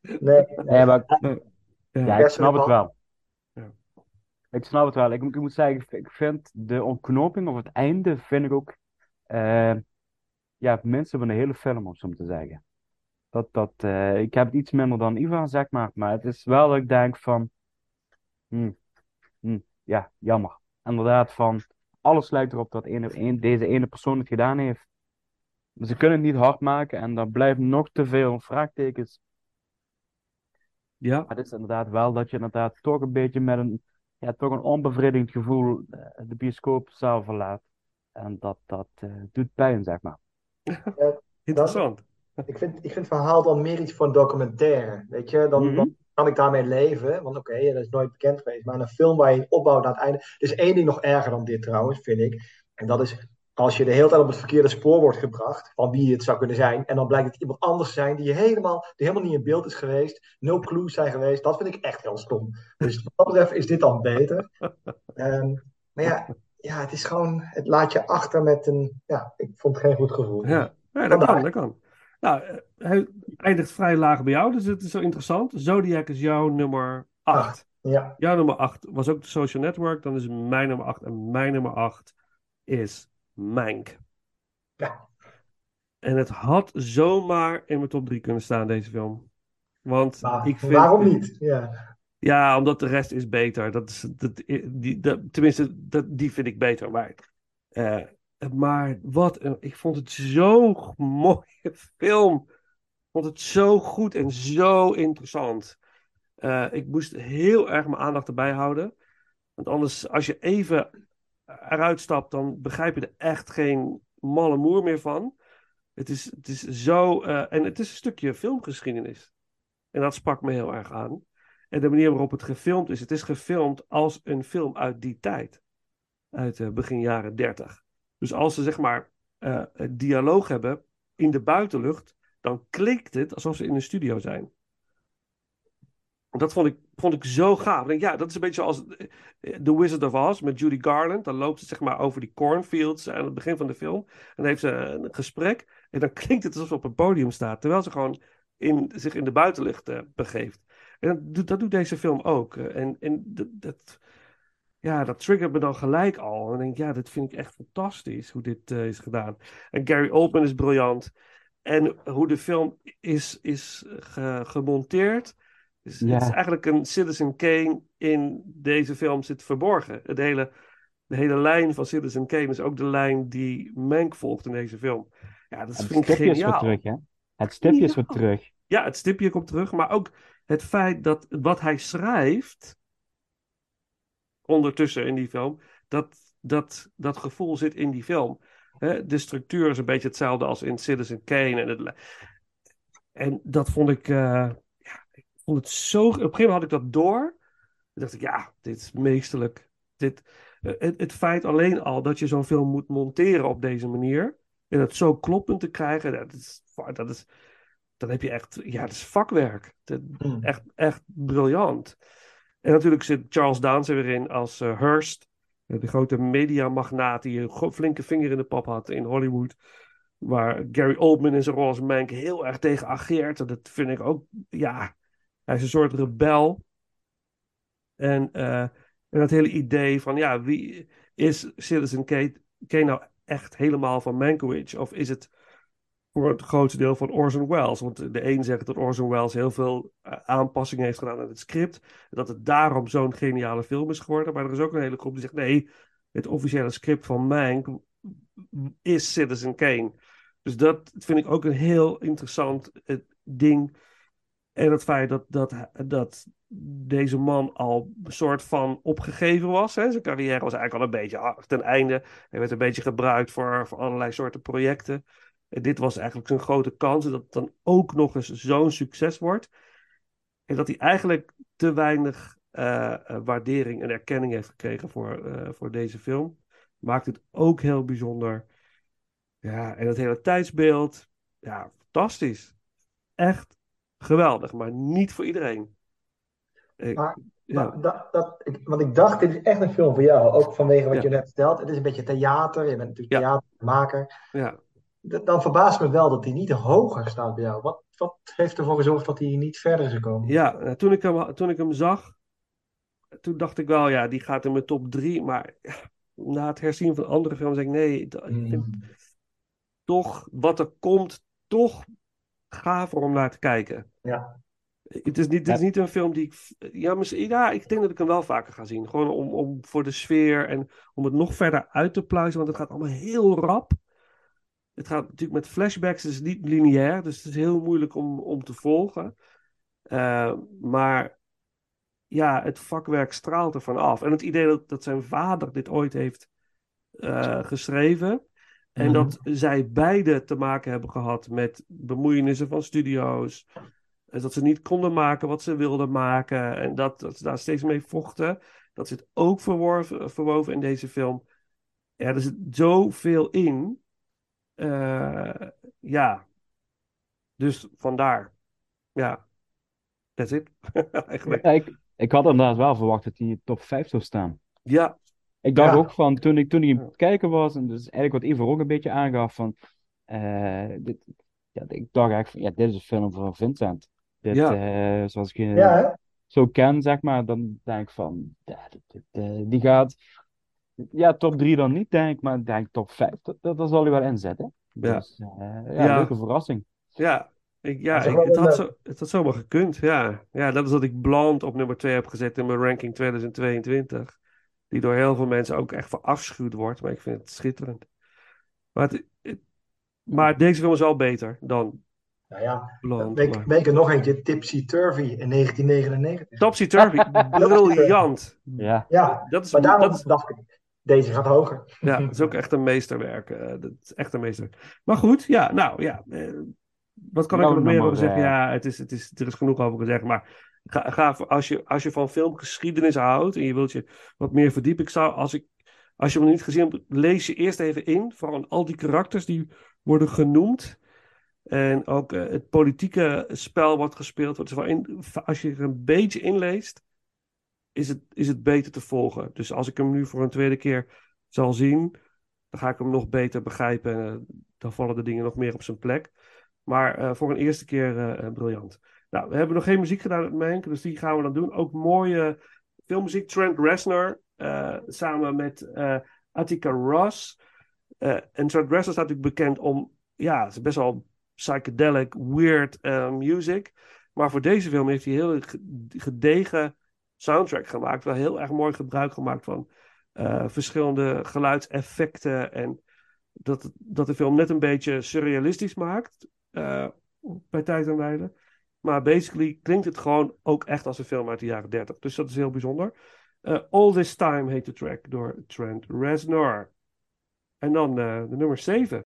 Nee, Nee, maar Ja. ja, ik snap het wel. Ja. Ik snap het wel. Ik, moet- ik moet zeggen, ik- vind de ontknoping of het einde vind ik ook eh, ja, het minste van de hele film, om zo maar te zeggen. Dat, dat, eh, ik heb het iets minder dan Ivan, zeg maar. Maar het is wel dat ik denk van... hmm, hmm, ja, jammer. Inderdaad, van... Alles lijkt erop dat ene, een, deze ene persoon het gedaan heeft. Ze kunnen het niet hard maken en dan blijven nog te veel vraagtekens Ja, maar het is inderdaad wel dat je inderdaad toch een beetje met een, ja, toch een onbevredigend gevoel eh, de bioscoopzaal verlaat. En dat, dat eh, doet pijn, zeg maar. interessant. Ik vind, ik vind het verhaal dan meer iets voor een documentaire. Weet je, dan, Mhm. dan kan ik daarmee leven. Want oké, dat is nooit bekend geweest. Maar een film waar je opbouwt naar het einde. Er is één ding nog erger dan dit trouwens, vind ik. En dat is als je de hele tijd op het verkeerde spoor wordt gebracht. van wie het zou kunnen zijn. en dan blijkt het iemand anders zijn. die, je helemaal, die helemaal niet in beeld is geweest. no clues zijn geweest. Dat vind ik echt heel stom. Dus wat dat betreft is dit dan beter. Ehm, maar ja, ja, het is gewoon. Het laat je achter met een. Ja, ik vond het geen goed gevoel. Ja, ja dat kan, dat kan. Nou, eh, hij eindigt vrij laag bij jou, dus het is zo interessant. Zodiac is jouw nummer 8. Acht. Ja. Jouw nummer 8 was ook de Social Network, dan is mijn nummer 8. En mijn nummer 8 is Mank. Ja. En het had zomaar in mijn top 3 kunnen staan, deze film. Want Maar ik vind... waarom niet? Ja. Ja, omdat de rest is beter. Dat is, dat, die, dat, tenminste, dat, die vind ik beter. Maar, eh, maar wat een, ik vond het zo'n mooie film. Ik vond het zo goed en zo interessant. Eh, ik moest heel erg mijn aandacht erbij houden. Want anders, als je even eruit stapt, dan begrijp je er echt geen malle moer meer van. Het is, het is zo. eh, en het is een stukje filmgeschiedenis. En dat sprak me heel erg aan. En de manier waarop het gefilmd is. Het is gefilmd als een film uit die tijd. Uit eh, begin jaren 30. Dus als ze zeg maar eh, dialoog hebben in de buitenlucht. Dan klinkt het alsof ze in een studio zijn. Dat vond ik, vond ik zo gaaf. Ik denk, ja, dat is een beetje zoals eh, The Wizard of Oz met Judy Garland. Dan loopt ze zeg maar over die cornfields aan het begin van de film. En dan heeft ze een gesprek. En dan klinkt het alsof ze op een podium staat. Terwijl ze gewoon in, zich in de buitenlucht eh, begeeft. En dat doet, dat doet deze film ook. Eh, En, en dat, dat, ja, dat triggert me dan gelijk al. En dan denk ik, ja, dit vind ik echt fantastisch hoe dit eh, is gedaan. En Gary Oldman is briljant. En hoe de film is, is ge- gemonteerd. Dus Het is eigenlijk een Citizen Kane in deze film zit verborgen. Het hele, de hele lijn van Citizen Kane is ook de lijn die Mank volgt in deze film. Ja, dat Het vind ik stipje is weer geniaal. terug, hè? Het stipje is weer terug. Ja, het stipje komt terug, maar ook het feit dat wat hij schrijft, ondertussen in die film, dat, dat, dat gevoel zit in die film. Hè, de structuur is een beetje hetzelfde als in Citizen Kane. En, het, en dat vond ik, eh, ja, ik vond het zo. Op een gegeven moment had ik dat door. Toen dacht ik, ja, dit is meesterlijk. Dit, eh, het, het feit alleen al dat je zo'n film moet monteren op deze manier. En het zo kloppend te krijgen, dat is, dat is, dan heb je echt, ja, dat is vakwerk. Dat, Mm. echt, echt briljant. En natuurlijk zit Charles Dance er weer in als eh, Hearst, eh, de grote mediamagnaat die een flinke vinger in de pap had in Hollywood. Waar Gary Oldman in zijn rol als Mank heel erg tegen ageert. Dat vind ik ook, ja, Hij is een soort rebel. En, eh, en dat hele idee van, ja, wie is Citizen Kane, Kane nou echt helemaal van Mankiewicz? Of is het voor het grootste deel van Orson Welles? Want de een zegt dat Orson Welles heel veel eh, aanpassingen heeft gedaan aan het script. Dat het daarom zo'n geniale film is geworden. Maar er is ook een hele groep die zegt, nee, het officiële script van Mank is Citizen Kane. Dus dat vind ik ook een heel interessant eh, ding. En het feit dat, dat, dat deze man al een soort van opgegeven was. Hè? Zijn carrière was eigenlijk al een beetje ten einde. Hij werd een beetje gebruikt voor, voor allerlei soorten projecten. En dit was eigenlijk zijn grote kans. Dat het dan ook nog eens zo'n succes wordt. En dat hij eigenlijk te weinig uh, waardering en erkenning heeft gekregen voor, uh, voor deze film. Maakt het ook heel bijzonder. Ja, en het hele tijdsbeeld. Ja, fantastisch. Echt geweldig, maar niet voor iedereen. Ik, maar, ja. maar dat, dat, ik, want ik dacht, dit is echt een film voor jou. Ook vanwege wat Ja. je net vertelt. Het is een beetje theater. Je bent natuurlijk Ja. theatermaker. Ja. Dan verbaast me wel dat hij niet hoger staat bij jou. Wat, wat heeft ervoor gezorgd dat hij niet verder is gekomen? Ja, eh, toen ik hem, toen ik hem zag, toen dacht ik wel, ja, die gaat in mijn top drie. Maar ja, na het herzien van andere films denk ik, nee, dat- ik vind Mm. toch wat er komt, toch gaver om naar te kijken. Ja. Het is niet, dit is niet een film die ik. Ja, misschien, ja, ik denk dat ik hem wel vaker ga zien. Gewoon om, om voor de sfeer en om het nog verder uit te pluizen. Want het gaat allemaal heel rap. Het gaat natuurlijk met flashbacks, het is niet lineair. Dus het is heel moeilijk om, om te volgen. Eh, maar ja, het vakwerk straalt ervan af. En het idee dat, dat zijn vader dit ooit heeft eh, geschreven. En Mhm. dat zij beide te maken hebben gehad met bemoeienissen van studio's. En dat ze niet konden maken wat ze wilden maken. En dat, dat ze daar steeds mee vochten. Dat zit ook verworven, verwoven in deze film. Ja, er zit zoveel in. Eh, ja. Dus vandaar. Ja. That's it. Eigenlijk. Ja, ik, ik had inderdaad wel verwacht dat hij in de top 5 zou staan. Ja. Ik dacht Ja. ook van, toen ik, toen ik aan het kijken was, en dus eigenlijk wat Ivo ook een beetje aangaf, van, eh, dit, ja, ik dacht eigenlijk van, ja, dit is een film voor Vincent. Dit, Ja. eh, zoals ik je Ja, zo ken, zeg maar, dan denk ik van, die gaat, ja, top 3 dan niet, denk ik, maar denk top 5, dat, dat, dat zal hij wel inzetten. Ja. Dus, eh, ja, Ja. leuke verrassing. Ja, ik, ja ik, het, had eh, zo, het had zomaar gekund. Ja. ja, dat is dat ik Blond op nummer 2 heb gezet in mijn ranking 2022. Die door heel veel mensen ook echt verafschuwd wordt. Maar ik vind het schitterend. Maar, het, het- maar deze film is wel beter dan Nou ja, Blond. ik er nog eentje, Tipsy Turvy in 1999. Topsy Turvy, briljant. Ja, Ja, Dat is, maar daarom dat is, dacht ik, deze gaat hoger. ja, dat is ook echt een meesterwerk. eh, dat is echt een meesterwerk. Maar goed, ja, nou ja. eh, wat kan ik er nog meer over zeggen? Ja, het is, het is, er is genoeg over gezegd. Maar ga, ga, als, je, als je van filmgeschiedenis houdt en je wilt je wat meer verdiepen, ik zou, als, ik, als je hem niet gezien hebt, lees je eerst even in. Vooral al die karakters die worden genoemd. En ook eh, het politieke spel wat gespeeld wordt. Dus waarin, als je er een beetje inleest, is het, is het beter te volgen. Dus als ik hem nu voor een tweede keer zal zien, dan ga ik hem nog beter begrijpen. En eh, dan vallen de dingen nog meer op zijn plek. Maar eh, voor een eerste keer eh, briljant. Nou, we hebben nog geen muziek gedaan met Mank, dus die gaan we dan doen. Ook mooie filmmuziek. Trent Reznor samen met Attica Ross. En Trent Reznor staat natuurlijk bekend om, ja, het is best wel psychedelic, weird music. Maar voor deze film heeft hij heel ge- gedegen soundtrack gemaakt. Wel heel erg mooi gebruik gemaakt van eh, verschillende geluidseffecten. En dat, dat de film net een beetje surrealistisch maakt. eh, bij tijd en wijle. Maar basically klinkt het gewoon ook echt als een film uit de jaren 30. Dus dat is heel bijzonder. Eh, All This Time heet de track door Trent Reznor. En dan de nummer 7.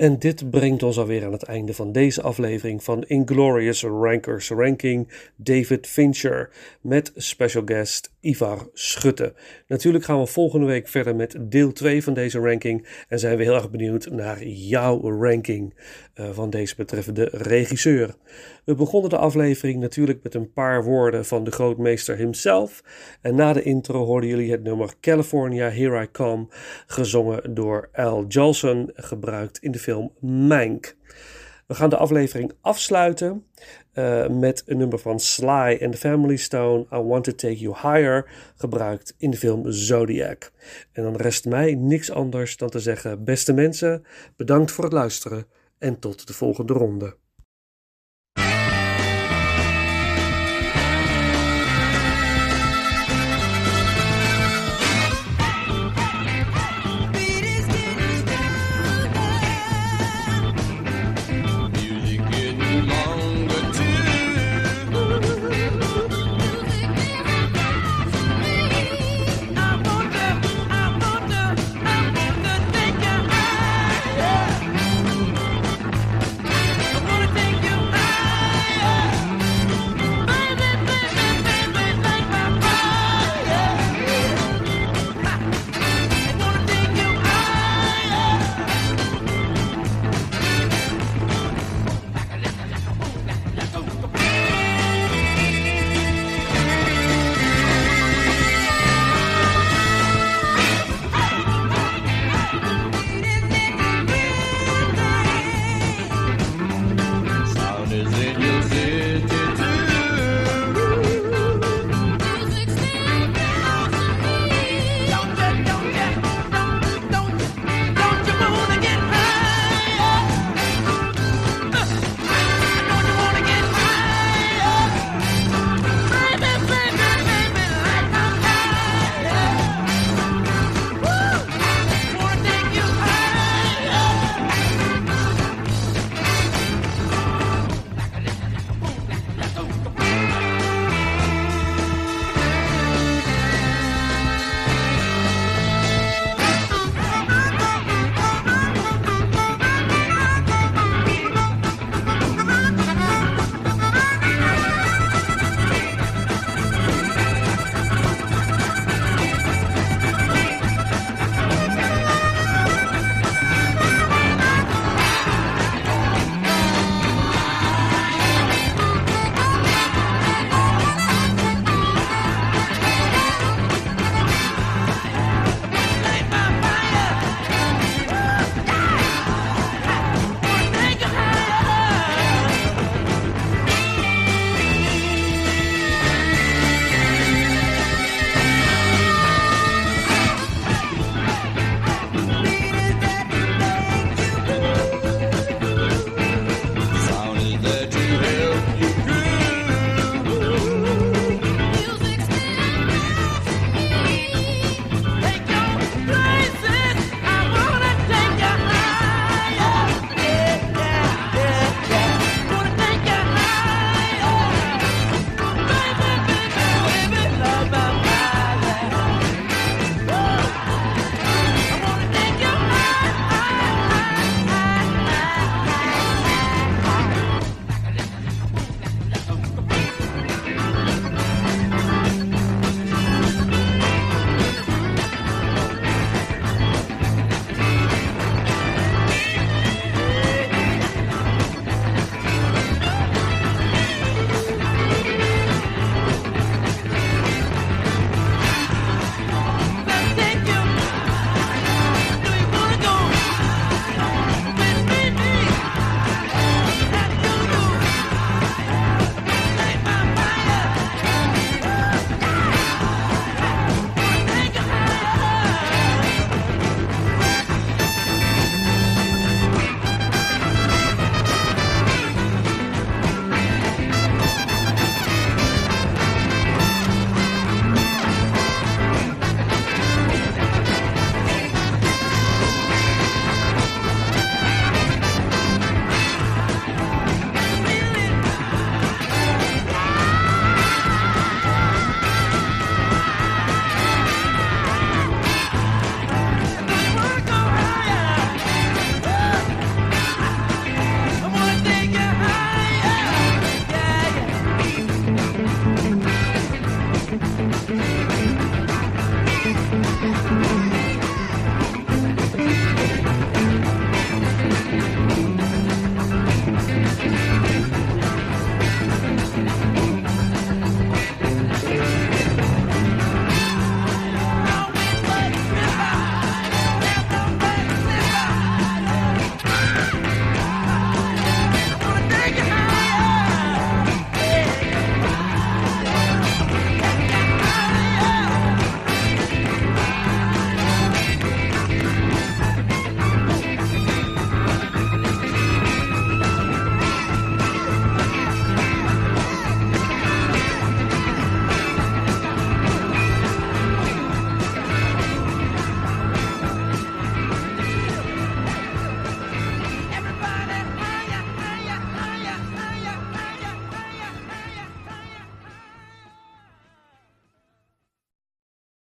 En dit brengt ons alweer aan het einde van deze aflevering van Inglorious Rankers Ranking David Fincher met special guest Ivar Schutte. Natuurlijk gaan we volgende week verder met deel 2 van deze ranking en zijn we heel erg benieuwd naar jouw ranking uh, van deze betreffende regisseur. We begonnen de aflevering natuurlijk met een paar woorden van de grootmeester himself en na de intro hoorden jullie het nummer California Here I Come gezongen door Al Jolson gebruikt in de film film Mank. We gaan de aflevering afsluiten uh, met een nummer van Sly and the Family Stone, I Want to Take You Higher, gebruikt in de film Zodiac. En dan rest mij niks anders dan te zeggen, beste mensen, bedankt voor het luisteren en tot de volgende ronde.